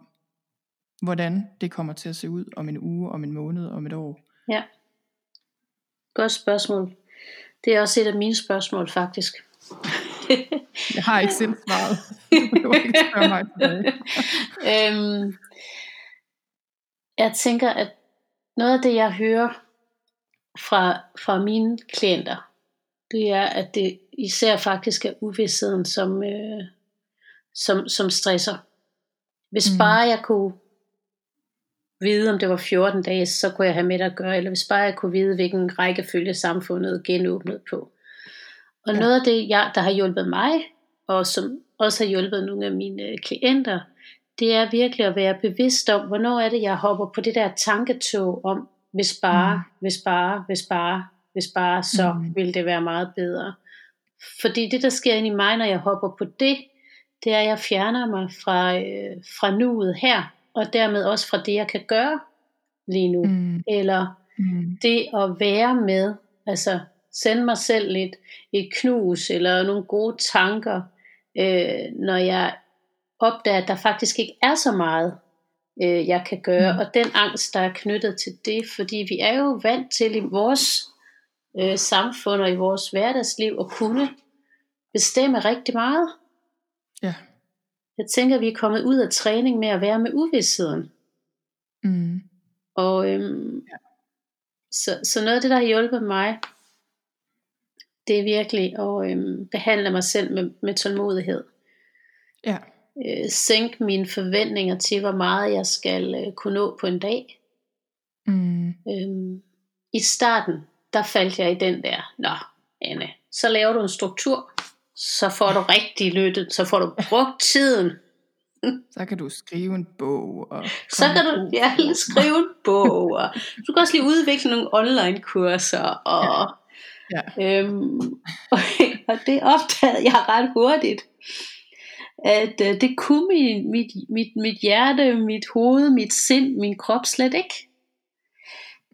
hvordan det kommer til at se ud om en uge, om en måned, om et år. Ja. Godt spørgsmål. Det er også et af mine spørgsmål, faktisk. jeg har ikke selv svaret. Du ikke spørge mig [LAUGHS] øhm, jeg tænker, at noget af det, jeg hører fra, fra mine klienter, det er, at det især faktisk er uvidsheden, som, øh, som, som stresser. Hvis mm. bare jeg kunne vide, om det var 14 dage, så kunne jeg have med det at gøre, eller hvis bare jeg kunne vide, hvilken rækkefølge samfundet genåbnede på. Og ja. noget af det, jeg, der har hjulpet mig, og som også har hjulpet nogle af mine klienter, det er virkelig at være bevidst om, hvornår er det, jeg hopper på det der tanketog om, hvis bare, mm. hvis bare, hvis bare, hvis bare, så mm. vil det være meget bedre. Fordi det, der sker ind i mig, når jeg hopper på det, det er, at jeg fjerner mig fra, øh, fra nuet her, og dermed også fra det, jeg kan gøre lige nu. Mm. Eller mm. det at være med, altså sende mig selv lidt et knus, eller nogle gode tanker, øh, når jeg opdager, at der faktisk ikke er så meget, øh, jeg kan gøre, mm. og den angst, der er knyttet til det, fordi vi er jo vant til i vores øh, samfund og i vores hverdagsliv at kunne bestemme rigtig meget. Ja. Jeg tænker, at vi er kommet ud af træning med at være med uvidsheden. Mm. Og øhm, ja. så, så noget af det, der har hjulpet mig, det er virkelig at øhm, behandle mig selv med, med tålmodighed. Ja. Øh, sænke mine forventninger til, hvor meget jeg skal øh, kunne nå på en dag. Mm. Øhm, I starten, der faldt jeg i den der, nå Anne, så laver du en struktur, så får du rigtig lyttet, så får du brugt tiden. [LAUGHS] Så kan du skrive en bog. Og så kan du ja, [LAUGHS] skrive en bog. Og du kan også lige udvikle nogle online kurser. Og, ja. Ja. Øhm, og, [LAUGHS] og det opdagede jeg ret hurtigt. At uh, det kunne mit, mit, mit, mit hjerte, mit hoved, mit sind, min krop slet ikke.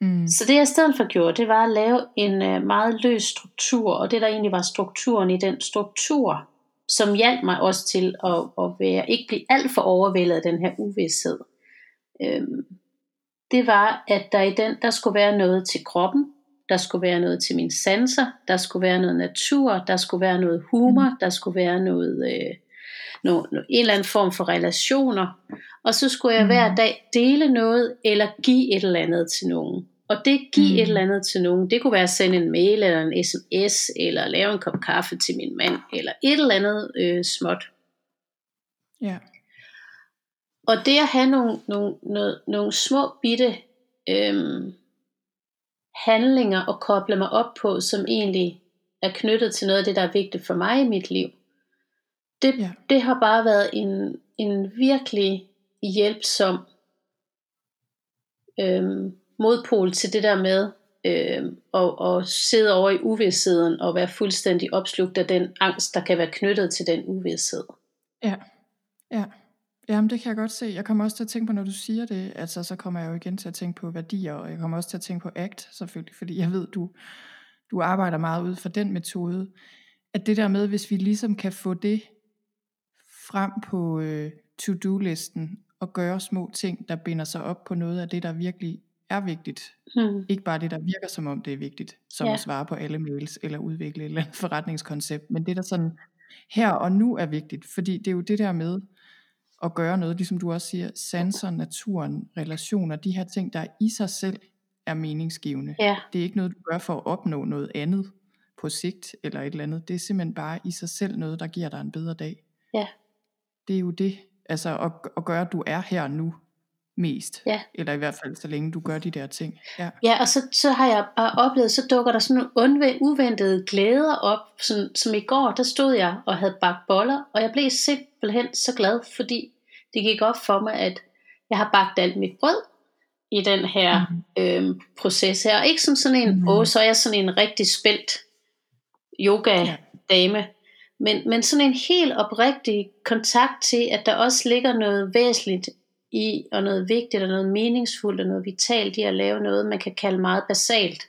Mm. Så det jeg i stedet for gjorde, det var at lave en uh, meget løs struktur, og det der egentlig var strukturen i den struktur, som hjalp mig også til at, at være, ikke blive alt for overvældet af den her uvidshed. Øhm, det var, at der i den, der skulle være noget til kroppen, der skulle være noget til mine sanser, der skulle være noget natur, der skulle være noget humor, mm. der skulle være noget, øh, noget, noget, en eller anden form for relationer, og så skulle jeg mm. hver dag dele noget, eller give et eller andet til nogen. Og det give mm. et eller andet til nogen, det kunne være at sende en mail, eller en sms, eller lave en kop kaffe til min mand, eller et eller andet øh, småt. Ja. Og det at have nogle, nogle, nogle, nogle små bitte øhm, handlinger og koble mig op på, som egentlig er knyttet til noget af det, der er vigtigt for mig i mit liv, det, ja. det har bare været en, en virkelig hjælpsom øhm, modpol til det der med øh, at, at sidde over i uvidsheden og være fuldstændig opslugt af den angst, der kan være knyttet til den uvidshed. Ja, ja. Jamen det kan jeg godt se. Jeg kommer også til at tænke på, når du siger det, altså så kommer jeg jo igen til at tænke på værdier, og jeg kommer også til at tænke på ACT selvfølgelig, fordi jeg ved, du, du arbejder meget ud fra den metode, at det der med, hvis vi ligesom kan få det frem på øh, to-do-listen, og gøre små ting, der binder sig op på noget af det, der virkelig er vigtigt. Hmm. Ikke bare det, der virker som om det er vigtigt, som ja. at svare på alle mails, eller udvikle et eller andet forretningskoncept, men det, der sådan her og nu er vigtigt, fordi det er jo det der med at gøre noget, ligesom du også siger, sanser, naturen, relationer, de her ting, der i sig selv er meningsgivende. Ja. Det er ikke noget, du gør for at opnå noget andet på sigt, eller et eller andet. Det er simpelthen bare i sig selv noget, der giver dig en bedre dag. Ja. Det er jo det, altså at, at gøre, at du er her nu, mest. Ja. Eller i hvert fald, så længe du gør de der ting. Ja, ja og så, så har jeg bare oplevet, så dukker der sådan nogle uventede glæder op, som, som i går, der stod jeg og havde bagt boller, og jeg blev simpelthen så glad, fordi det gik op for mig, at jeg har bagt alt mit brød i den her mm. øhm, proces her. Og ikke som sådan en, mm. åh, så er jeg sådan en rigtig spældt yoga-dame, ja. Men, men sådan en helt oprigtig kontakt til, at der også ligger noget væsentligt i, og noget vigtigt, og noget meningsfuldt, og noget vitalt i at lave noget, man kan kalde meget basalt.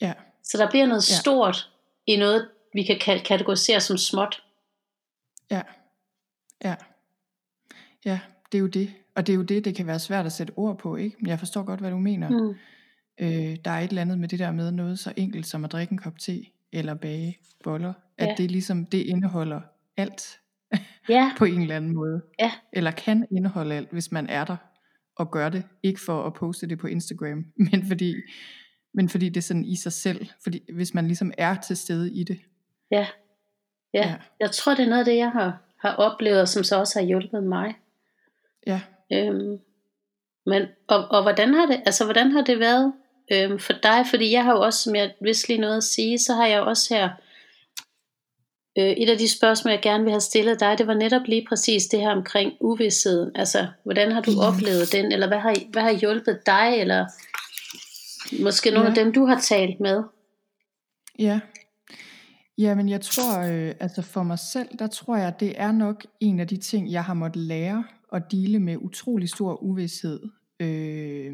Ja. Så der bliver noget ja. stort i noget, vi kan kalde, kategorisere som småt. Ja. Ja. Ja, det er jo det. og det er jo det, det kan være svært at sætte ord på, ikke? Men jeg forstår godt, hvad du mener. Mm. Øh, der er et eller andet med det der med noget så enkelt som at drikke en kop te, eller bage boller, at Ja. det ligesom, det indeholder alt Ja, [LAUGHS] på en eller anden måde. ja, Eller kan indeholde alt, hvis man er der og gør det. Ikke for at poste det på Instagram, [LAUGHS] men fordi, men fordi det er sådan i sig selv. Fordi hvis man ligesom er til stede i det. ja, ja. Ja. Jeg tror, det er noget af det, jeg har, har oplevet, som så også har hjulpet mig. Ja, Øhm, men, og, og hvordan har det, altså hvordan har det været øhm, for dig? Fordi jeg har jo også, som jeg vist lige noget at sige, så har jeg også her, et af de spørgsmål, jeg gerne vil have stillet dig, det var netop lige præcis det her omkring uvidsheden. Altså, hvordan har du Mhm. oplevet den, eller hvad har, hvad har hjulpet dig, eller måske nogle Ja. af dem, du har talt med? Ja. Jamen jeg tror, øh, altså for mig selv, der tror jeg, det er nok en af de ting, jeg har måttet lære at dele med utrolig stor uvidshed. Øh,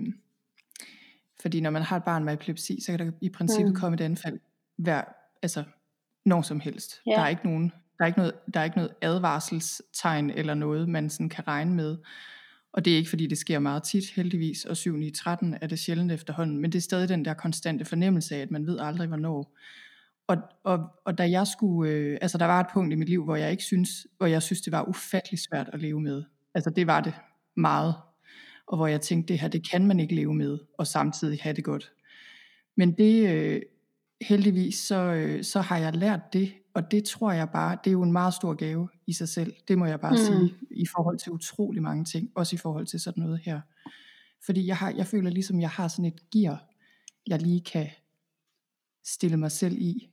fordi når man har et barn med epilepsi, så kan der i princippet mm. komme et anfald hver, altså når som helst. Ja. Der er ikke nogen, der er ikke noget, der er ikke noget advarselstegn eller noget, man sådan kan regne med. Og det er ikke fordi det sker meget tit, heldigvis, og 7 9 13 er det sjældent efterhånden, men det er stadig den der konstante fornemmelse af, at man ved aldrig hvornår. Og, og, og da jeg skulle, øh, altså der var et punkt i mit liv, hvor jeg ikke synes, hvor jeg synes, det var ufattelig svært at leve med. Altså det var det meget. Og hvor jeg tænkte, det her, det kan man ikke leve med, og samtidig have det godt. Men det, øh, heldigvis, så, øh, så har jeg lært det, og det tror jeg bare, det er jo en meget stor gave i sig selv. Det må jeg bare Mm. sige, i forhold til utrolig mange ting, også i forhold til sådan noget her. Fordi jeg, har, jeg føler ligesom, jeg har sådan et gear, jeg lige kan stille mig selv i,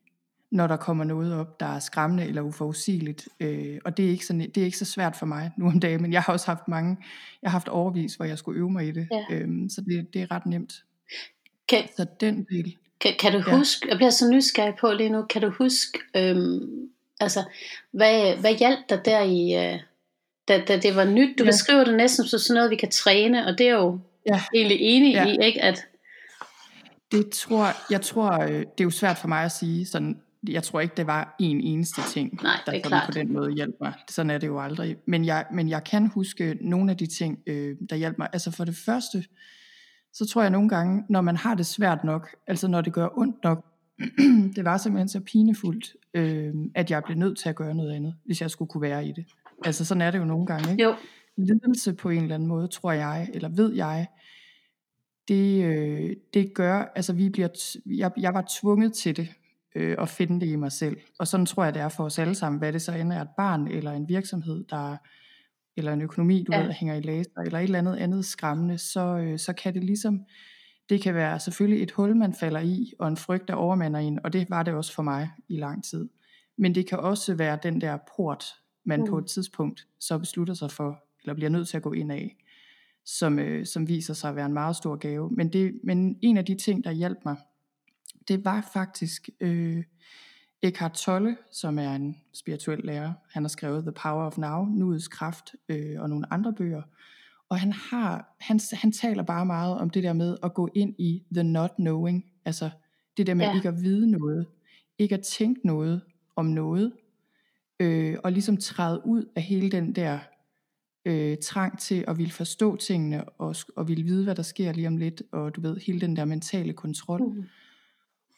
når der kommer noget op, der er skræmmende eller uforudsigeligt. Øh, og det er, ikke sådan, det er ikke så svært for mig nu om dagen, men jeg har også haft mange, jeg har haft overvis, hvor jeg skulle øve mig i det. Ja. Øhm, så det, det er ret nemt. Kan, Så den del, Kan, kan du Ja. huske, jeg bliver så nysgerrig på lige nu, kan du huske, øhm, altså, hvad, hvad hjalp dig der i, øh, da, da det var nyt? Du ja. Beskriver det næsten som sådan noget, vi kan træne, og det er jo Ja. egentlig enig Ja. i, ikke? At, det tror, jeg tror, øh, det er jo svært for mig at sige, sådan, jeg tror ikke, det var en eneste ting, Nej, der er sådan på den måde hjalp mig. Sådan er det jo aldrig. Men jeg, men jeg kan huske nogle af de ting, øh, der hjalp mig. Altså for det første, så tror jeg nogle gange, når man har det svært nok, altså når det gør ondt nok, [CLEARS THROAT] det var simpelthen så pinefuldt, øh, at jeg blev nødt til at gøre noget andet, hvis jeg skulle kunne være i det. Altså sådan er det jo nogle gange, ikke? jo, lidelse på en eller anden måde, tror jeg, eller ved jeg, det, øh, det gør, altså vi bliver, jeg, jeg var tvunget til det, øh, at finde det i mig selv. Og sådan tror jeg, det er for os alle sammen, hvad det så end er et barn, eller en virksomhed, der eller en økonomi, du Ja. ved, hænger i laser, eller et eller andet andet skræmmende, så, øh, så kan det ligesom, det kan være selvfølgelig et hul, man falder i, og en frygt, der overmander en, og det var det også for mig i lang tid. Men det kan også være den der port, man Mm. mm. på et tidspunkt så beslutter sig for, eller bliver nødt til at gå ind af, som, øh, som viser sig at være en meget stor gave. Men, det, men en af de ting, der hjalp mig, det var faktisk øh, Eckhart Tolle, som er en spirituel lærer. Han har skrevet The Power of Now, Nuets Kraft øh, og nogle andre bøger. Og han, har, han, han taler bare meget om det der med at gå ind i the not knowing. Altså det der med Ja. ikke at vide noget. Ikke at tænke noget om noget. Øh, og ligesom træde ud af hele den der øh, trang til at ville forstå tingene, og, og ville vide, hvad der sker lige om lidt, og du ved, hele den der mentale kontrol. Mm.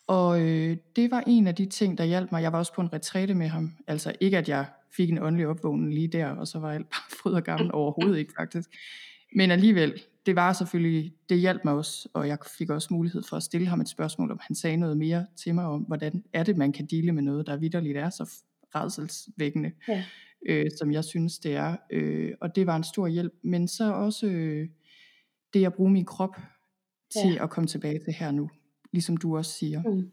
Og øh, det var en af de ting, der hjalp mig. Jeg var også på en retræte med ham. Altså ikke, at jeg fik en åndelig opvågning lige der, og så var alt bare [LAUGHS] fryd og gammel overhovedet ikke faktisk. Men alligevel, det var selvfølgelig, det hjalp mig også, og jeg fik også mulighed for at stille ham et spørgsmål, om han sagde noget mere til mig om, hvordan er det, man kan dele med noget, der vidderligt er så redselsvækkende, Ja. øh, som jeg synes, det er. Øh, og det var en stor hjælp. Men så også øh, det at bruge min krop til Ja. at komme tilbage til her nu, ligesom du også siger Mm.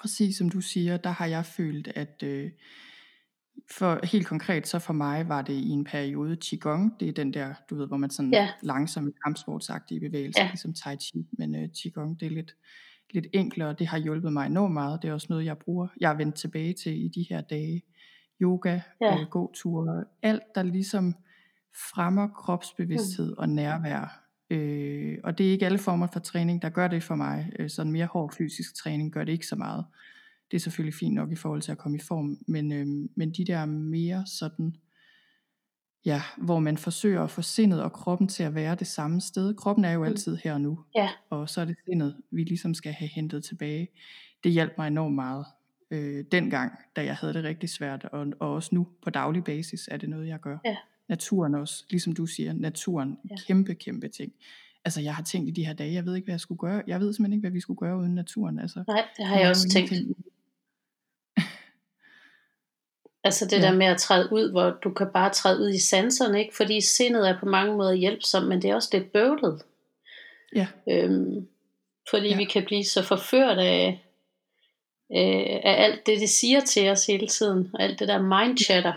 præcis som du siger, der har jeg følt, at øh, for helt konkret, så for mig var det i en periode Qigong, det er den der, du ved, hvor man sådan Ja. langsomme kampsportsagtige bevægelser, ja. ligesom Tai Chi, men øh, Qigong, det er lidt, lidt enklere, det har hjulpet mig enormt meget, det er også noget, jeg bruger, jeg er vendt tilbage til i de her dage, yoga, Ja. øh, gåture, alt der ligesom fremmer kropsbevidsthed mm. og nærvær, Øh, og det er ikke alle former for træning, der gør det for mig. Øh, sådan mere hård fysisk træning gør det ikke så meget. Det er selvfølgelig fint nok i forhold til at komme i form, men, øh, men de der mere sådan ja, hvor man forsøger at få sindet og kroppen til at være det samme sted. Kroppen er jo Mm. altid her og nu, Ja, og så er det sindet, vi ligesom skal have hentet tilbage. Det hjalp mig enormt meget øh, dengang, da jeg havde det rigtig svært, og, og også nu på daglig basis er det noget, jeg gør. Ja. Naturen også, ligesom du siger, naturen, Ja. kæmpe, kæmpe ting. Altså jeg har tænkt i de her dage, jeg ved ikke, hvad jeg skulle gøre. Jeg ved simpelthen ikke, hvad vi skulle gøre uden naturen. Altså, nej, det har jeg også tænkt. [LAUGHS] Altså det Ja. der med at træde ud, hvor du kan bare træde ud i sanserne, ikke? Fordi sindet er på mange måder hjælpsomt, men det er også lidt bøvlet. Ja, Øhm, fordi ja. vi kan blive så forført af, øh, af alt det, det siger til os hele tiden, og alt det der mindchatter.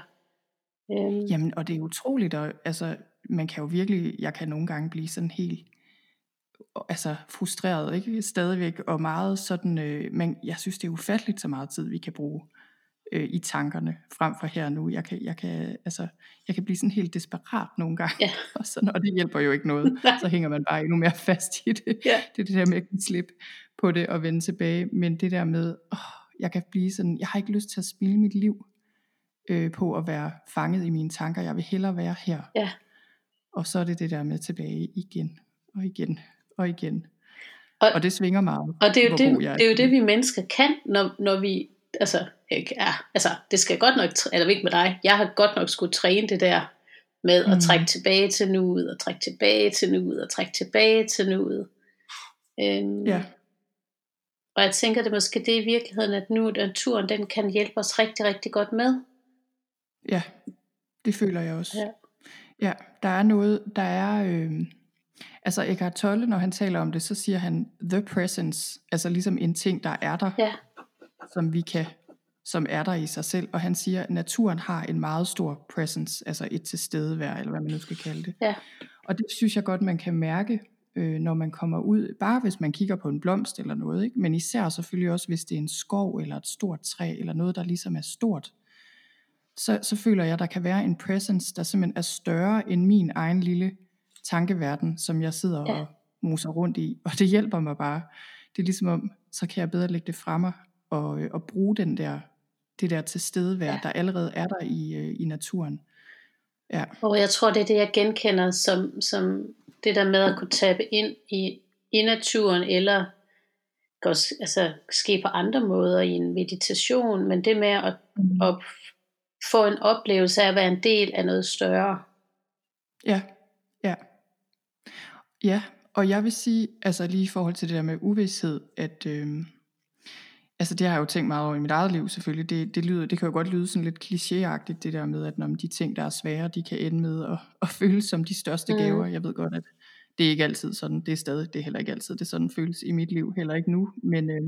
Øhm, Jamen, og det er utroligt, og altså, man kan jo virkelig, jeg kan nogle gange blive sådan helt, altså frustreret, ikke? Stadigvæk, og meget sådan, øh, men jeg synes, det er ufatteligt så meget tid, vi kan bruge øh, i tankerne, frem for her og nu. Jeg kan, jeg kan, altså, jeg kan blive sådan helt desperat nogle gange, Ja. [LAUGHS] og, sådan, og det hjælper jo ikke noget. [LAUGHS] Så hænger man bare endnu mere fast i det. Ja. Det er det der med at give slip på det og vende tilbage, men det der med, åh, jeg kan blive sådan, jeg har ikke lyst til at spille mit liv øh, på at være fanget i mine tanker. Jeg vil hellere være her. Ja. Og så er det det der med tilbage igen og igen og igen. Og- Og, det svinger meget. Og det er jo det, det, er jo det, vi mennesker kan, når, når vi, altså, ikke, ja, altså, det skal godt nok, eller ikke med dig, jeg har godt nok skulle træne det der med at Mhm. trække tilbage til nuet, og trække tilbage til nuet, og trække tilbage til nuet. Øhm, Ja, Og jeg tænker, det er måske det i virkeligheden, at nu naturen, den kan hjælpe os rigtig, rigtig godt med. Ja, det føler jeg også. Ja. Ja, der er noget, der er, øh, altså Eckhart Tolle, når han taler om det, så siger han the presence, altså ligesom en ting, der er der, Ja, som vi kan, som er der i sig selv, og han siger, at naturen har en meget stor presence, altså et tilstedevær, eller hvad man nu skal kalde det. Ja. Og det synes jeg godt, man kan mærke, øh, når man kommer ud, bare hvis man kigger på en blomst eller noget, ikke? men især selvfølgelig også, hvis det er en skov, eller et stort træ, eller noget, der ligesom er stort, så, så føler jeg, at der kan være en presence, der simpelthen er større end min egen lille tankeverden, som jeg sidder Ja. og moser rundt i. Og det hjælper mig bare. Det er ligesom om, så kan jeg bedre lægge det fra mig, og, øh, og bruge den der, det der tilstedevær, Ja. der allerede er der i, øh, i naturen. Ja, og jeg tror, det er det, jeg genkender som, som det der med at kunne tabe ind i, i naturen, eller også, altså, ske på andre måder i en meditation, men det med at, at få en oplevelse af at være en del af noget større. ja, ja. Ja, og jeg vil sige, altså lige i forhold til det der med uvidshed, at øh, altså det har jeg jo tænkt meget over i mit eget liv selvfølgelig, det, det, lyder, det kan jo godt lyde sådan lidt klichéagtigt, det der med, at når de ting, der er svære, de kan ende med at, at føles som de største Mhm. gaver. Jeg ved godt, at det er ikke altid sådan, det er stadig, det er heller ikke altid, det sådan føles i mit liv, heller ikke nu, men, øh,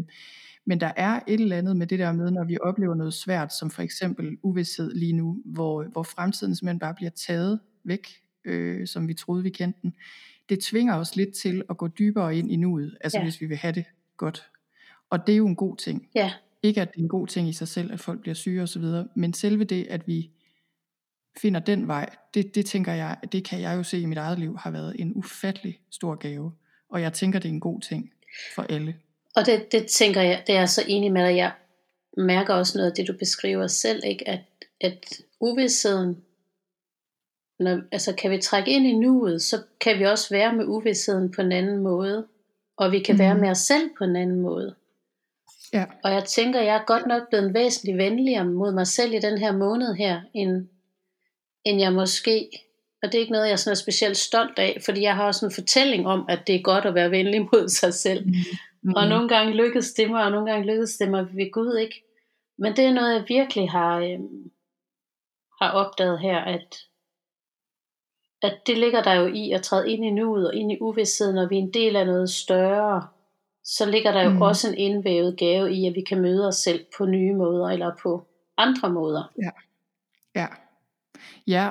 men der er et eller andet med det der med, når vi oplever noget svært, som for eksempel uvidshed lige nu, hvor, hvor fremtiden simpelthen bare bliver taget væk, øh, som vi troede, vi kendte den. Det tvinger os lidt til at gå dybere ind i nuet, altså Ja. hvis vi vil have det godt. Og det er jo en god ting. Ja, Ikke at det er en god ting i sig selv, at folk bliver syge osv., men selve det, at vi finder den vej, det, det tænker jeg, det kan jeg jo se i mit eget liv, har været en ufattelig stor gave. Og jeg tænker, det er en god ting for alle. og det, det tænker jeg, det er jeg så enig med dig. Jeg mærker også noget af det, du beskriver selv, ikke? At, at uvidsheden, når, altså kan vi trække ind i nuet, så kan vi også være med uvidsheden på en anden måde, og vi kan mm. være Mhm. med os selv på en anden måde. Ja, Og jeg tænker, jeg er godt nok blevet væsentligt venligere mod mig selv i den her måned her, end, end jeg måske, og det er ikke noget, jeg sådan er specielt stolt af, fordi jeg har også en fortælling om, at det er godt at være venlig mod sig selv. mm, Og nogle gange lykkes det mig, og nogle gange lykkes det mig ved Gud ikke. Men det er noget, jeg virkelig har, øhm, har opdaget her, at, at det ligger der jo i at træde ind i nuet og ind i uvidsheden, når vi er en del af noget større. Så ligger der jo. Mm. også en indvævet gave i, at vi kan møde os selv på nye måder, eller på andre måder. Ja. Ja,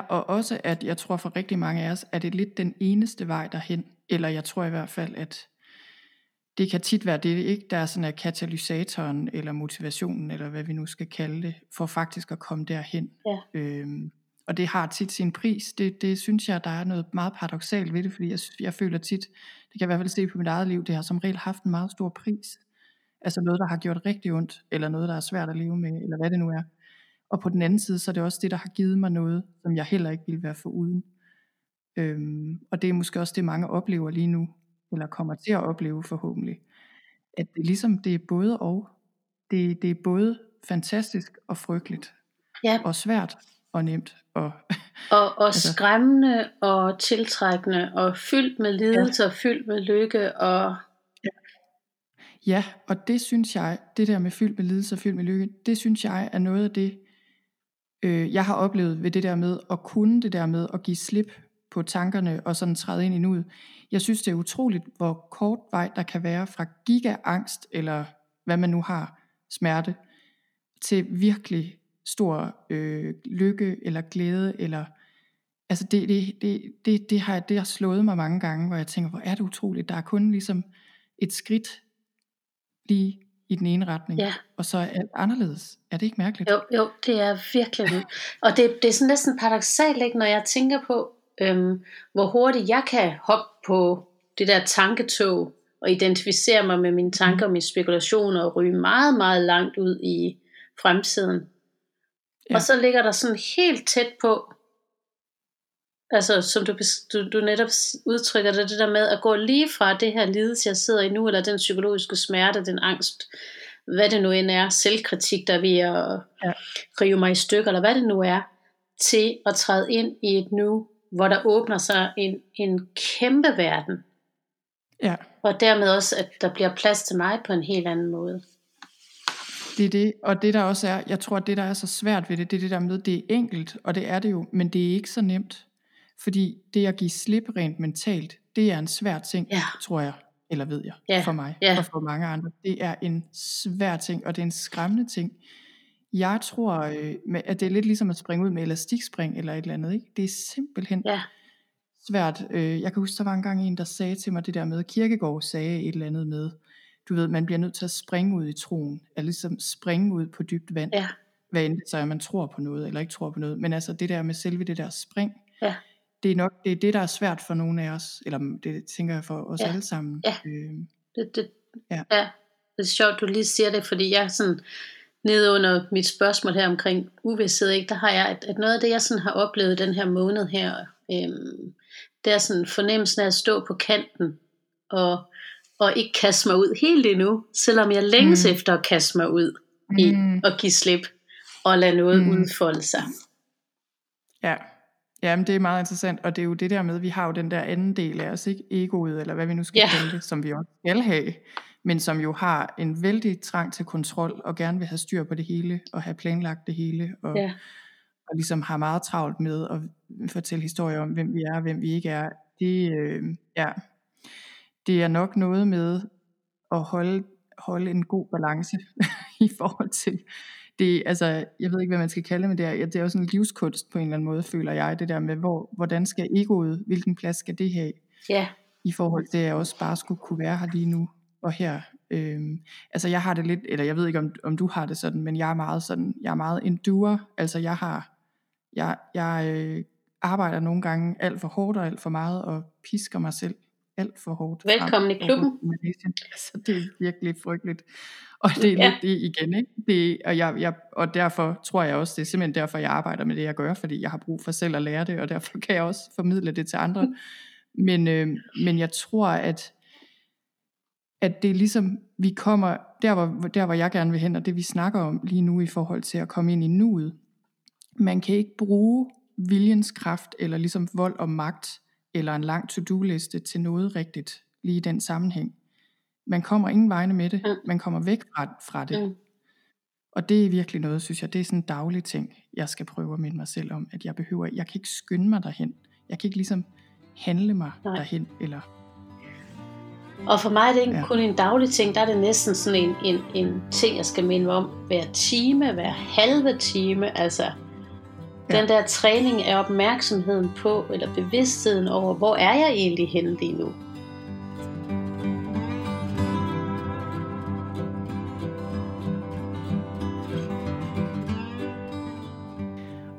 og også at jeg tror for rigtig mange af os, at det er lidt den eneste vej derhen. Eller jeg tror i hvert fald, at det kan tit være det, ikke? Der er sådan at katalysatoren, eller motivationen, eller hvad vi nu skal kalde det, for faktisk at komme derhen. Ja. Øhm, og det har tit sin pris. Det, det synes jeg, der er noget meget paradoxalt ved det, fordi jeg, jeg føler tit, det kan jeg i hvert fald se på mit eget liv, det har som regel haft en meget stor pris. Altså noget, der har gjort rigtig ondt, eller noget, der er svært at leve med, eller hvad det nu er. Og på den anden side, så er det også det, der har givet mig noget, som jeg heller ikke ville være for uden. Øhm, og det er måske også det, mange oplever lige nu, eller kommer til at opleve forhåbentlig. At det ligesom, det er både og. Det, det er både fantastisk og frygteligt. Ja. Og svært og nemt. Og, [LAUGHS] og, og altså, skræmmende og tiltrækkende og fyldt med lidelse ja. og fyldt med lykke. Og... Ja. ja, og det synes jeg, det der med fyldt med lidelse og fyldt med lykke, det synes jeg er noget af det, øh, jeg har oplevet ved det der med at kunne det der med at give slip på tankerne og sådan træde ind i nuet. Jeg synes, det er utroligt, hvor kort vej der kan være fra gigaangst, eller hvad man nu har, smerte, til virkelig stor øh, lykke eller glæde, eller altså det, det, det, det, det, har, det har slået mig mange gange, hvor jeg tænker, hvor er det utroligt, der er kun ligesom et skridt lige i den ene retning, ja. og så er alt anderledes. Er det ikke mærkeligt? Jo, jo det er virkelig det. Og det, det er sådan næsten paradoxalt, ikke, når jeg tænker på, øhm, hvor hurtigt jeg kan hoppe på det der tanketog, og identificere mig med mine tanker og mine spekulationer, og ryge meget, meget langt ud i fremtiden. Ja. Og så ligger der sådan helt tæt på, altså som du, du, du netop udtrykker det, det der med at gå lige fra det her lidelse, jeg sidder i nu, eller den psykologiske smerte, den angst, hvad det nu end er, selvkritik, der er ved at ja. rive mig i stykker, eller hvad det nu er, til at træde ind i et nu, hvor der åbner sig en, en kæmpe verden. Ja. Og dermed også, at der bliver plads til mig på en helt anden måde. Det er det, og det der også er, jeg tror, at det der er så svært ved det, det er det der med, det er enkelt, og det er det jo, men det er ikke så nemt. Fordi det at give slip rent mentalt, det er en svær ting, ja. tror jeg, eller ved jeg, ja. for mig ja. og for mange andre. Det er en svær ting, og det er en skræmmende ting. Jeg tror, øh, at det er lidt ligesom at springe ud med elastikspring eller et eller andet. Ikke? Det er simpelthen ja. svært. Øh, jeg kan huske, der var engang en, der sagde til mig det der med, Kirkegård sagde et eller andet med, du ved, man bliver nødt til at springe ud i troen, eller ligesom springe ud på dybt vand. Ja. Hvad end så er, man tror på noget, eller ikke tror på noget. Men altså det der med selve det der spring, ja. Det er nok det, er det, der er svært for nogle af os, eller det tænker jeg for os ja. alle sammen. Ja. Øh, det, det, ja. ja. Det er sjovt, du lige siger det, fordi jeg sådan, nede under mit spørgsmål her omkring uvidshed, ikke, der har jeg, at, at noget af det, jeg sådan har oplevet den her måned her, øhm, det er sådan fornemmelsen af at stå på kanten, og, og ikke kaste mig ud helt endnu, selvom jeg længes mm. efter at kaste mig ud mm. i at give slip, og lade noget mm. udfolde sig. Ja, Jamen det er meget interessant, og det er jo det der med, vi har jo den der anden del af os, ikke? Egoet, eller hvad vi nu skal Ja. kalde det, som vi også skal have, men som jo har en vældig trang til kontrol, og gerne vil have styr på det hele, og have planlagt det hele, og, Ja. og ligesom har meget travlt med at fortælle historier om, hvem vi er, og hvem vi ikke er. Det, øh, ja, det er nok noget med at holde, holde en god balance [LAUGHS] i forhold til det, altså, jeg ved ikke, hvad man skal kalde det, men det er, det er jo sådan en livskunst på en eller anden måde, føler jeg, det der med, hvor, hvordan skal egoet, hvilken plads skal det have, Ja. i forhold til, at jeg også bare skulle kunne være her lige nu og her. Øhm, altså, jeg har det lidt, eller jeg ved ikke, om, om du har det sådan, men jeg er meget sådan, jeg er meget endure, altså, jeg har, jeg, jeg øh, arbejder nogle gange alt for hårdt og alt for meget, og pisker mig selv alt for hårdt. Velkommen i klubben. Altså, det er virkelig frygteligt. Og det er Ja. lidt det igen, ikke? Det, og, jeg, jeg, og derfor tror jeg også, det er simpelthen derfor, jeg arbejder med det, jeg gør, fordi jeg har brug for selv at lære det, og derfor [LAUGHS] kan jeg også formidle det til andre. Men, øh, men jeg tror, at, at det er ligesom, vi kommer, der hvor, der hvor jeg gerne vil hen, og det vi snakker om lige nu i forhold til at komme ind i nuet, man kan ikke bruge viljens kraft, eller ligesom vold og magt, eller en lang to-do-liste til noget rigtigt, lige i den sammenhæng. Man kommer ingen vegne med det, Mm. man kommer væk fra, fra det. Mm. Og det er virkelig noget, synes jeg, det er sådan en daglig ting, jeg skal prøve at minde mig selv om, at jeg behøver, jeg kan ikke skynde mig derhen. Jeg kan ikke ligesom handle mig Nej. derhen, eller Og for mig er det ikke Ja. kun en daglig ting, der er det næsten sådan en, en, en ting, jeg skal minde mig om hver time, hver halve time. Altså, Ja. den der træning af opmærksomheden på, eller bevidstheden over, hvor er jeg egentlig henne lige nu?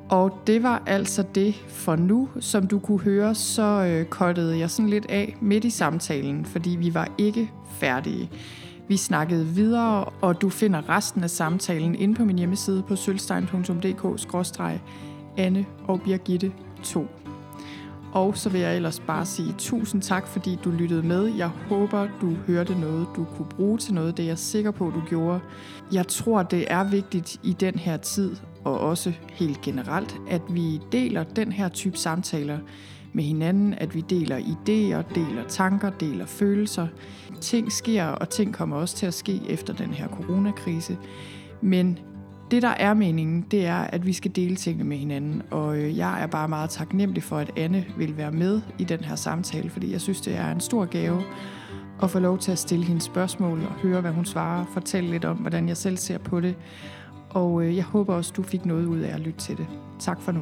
Og det var altså det for nu. Som du kunne høre, så øh, kottede jeg sådan lidt af midt i samtalen, fordi vi var ikke færdige. Vi snakkede videre, og du finder resten af samtalen inde på min hjemmeside på Anne og Birgitte 2. Og så vil jeg ellers bare sige tusind tak, fordi du lyttede med. Jeg håber, du hørte noget, du kunne bruge til noget. Det er jeg sikker på, du gjorde. Jeg tror, det er vigtigt i den her tid, og også helt generelt, at vi deler den her type samtaler med hinanden, at vi deler idéer, deler tanker, deler følelser. Ting sker, og ting kommer også til at ske efter den her coronakrise. Men det, der er meningen, det er, at vi skal dele tingene med hinanden. Og øh, jeg er bare meget taknemmelig for, at Anne vil være med i den her samtale, fordi jeg synes, det er en stor gave at få lov til at stille hende spørgsmål og høre, hvad hun svarer, fortælle lidt om, hvordan jeg selv ser på det. Og øh, jeg håber også, du fik noget ud af at lytte til det. Tak for nu.